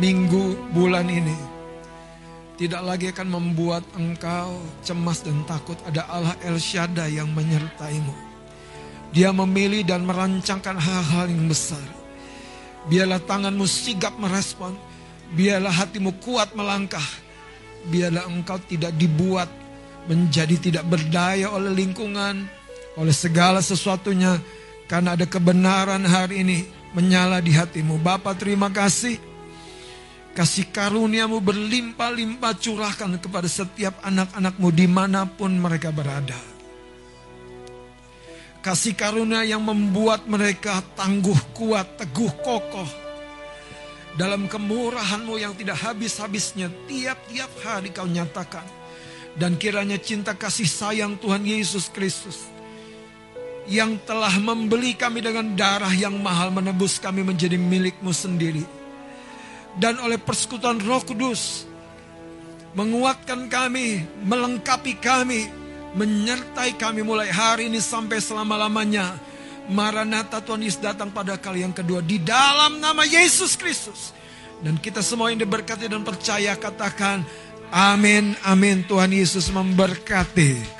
minggu bulan ini tidak lagi akan membuat engkau cemas dan takut. Ada Allah El Shaddai yang menyertaimu. Dia memilih dan merancangkan hal-hal yang besar. Biarlah tanganmu sigap merespon. Biarlah hatimu kuat melangkah. Biarlah engkau tidak dibuat menjadi tidak berdaya oleh lingkungan, oleh segala sesuatunya. Karena ada kebenaran hari ini menyala di hatimu. Bapak terima kasih. Kasih karuniamu berlimpah-limpah curahkan kepada setiap anak-anakmu di mana pun mereka berada. Kasih karunia yang membuat mereka tangguh, kuat, teguh, kokoh. Dalam kemurahanmu yang tidak habis-habisnya tiap-tiap hari kau nyatakan. Dan kiranya cinta kasih sayang Tuhan Yesus Kristus. Yang telah membeli kami dengan darah yang mahal menebus kami menjadi milikmu sendiri dan oleh persekutuan Roh Kudus menguatkan kami, melengkapi kami, menyertai kami mulai hari ini sampai selama-lamanya. Maranatha Tuhan Yesus datang pada kali yang kedua di dalam nama Yesus Kristus. Dan kita semua yang diberkati dan percaya katakan amin, amin. Tuhan Yesus memberkati.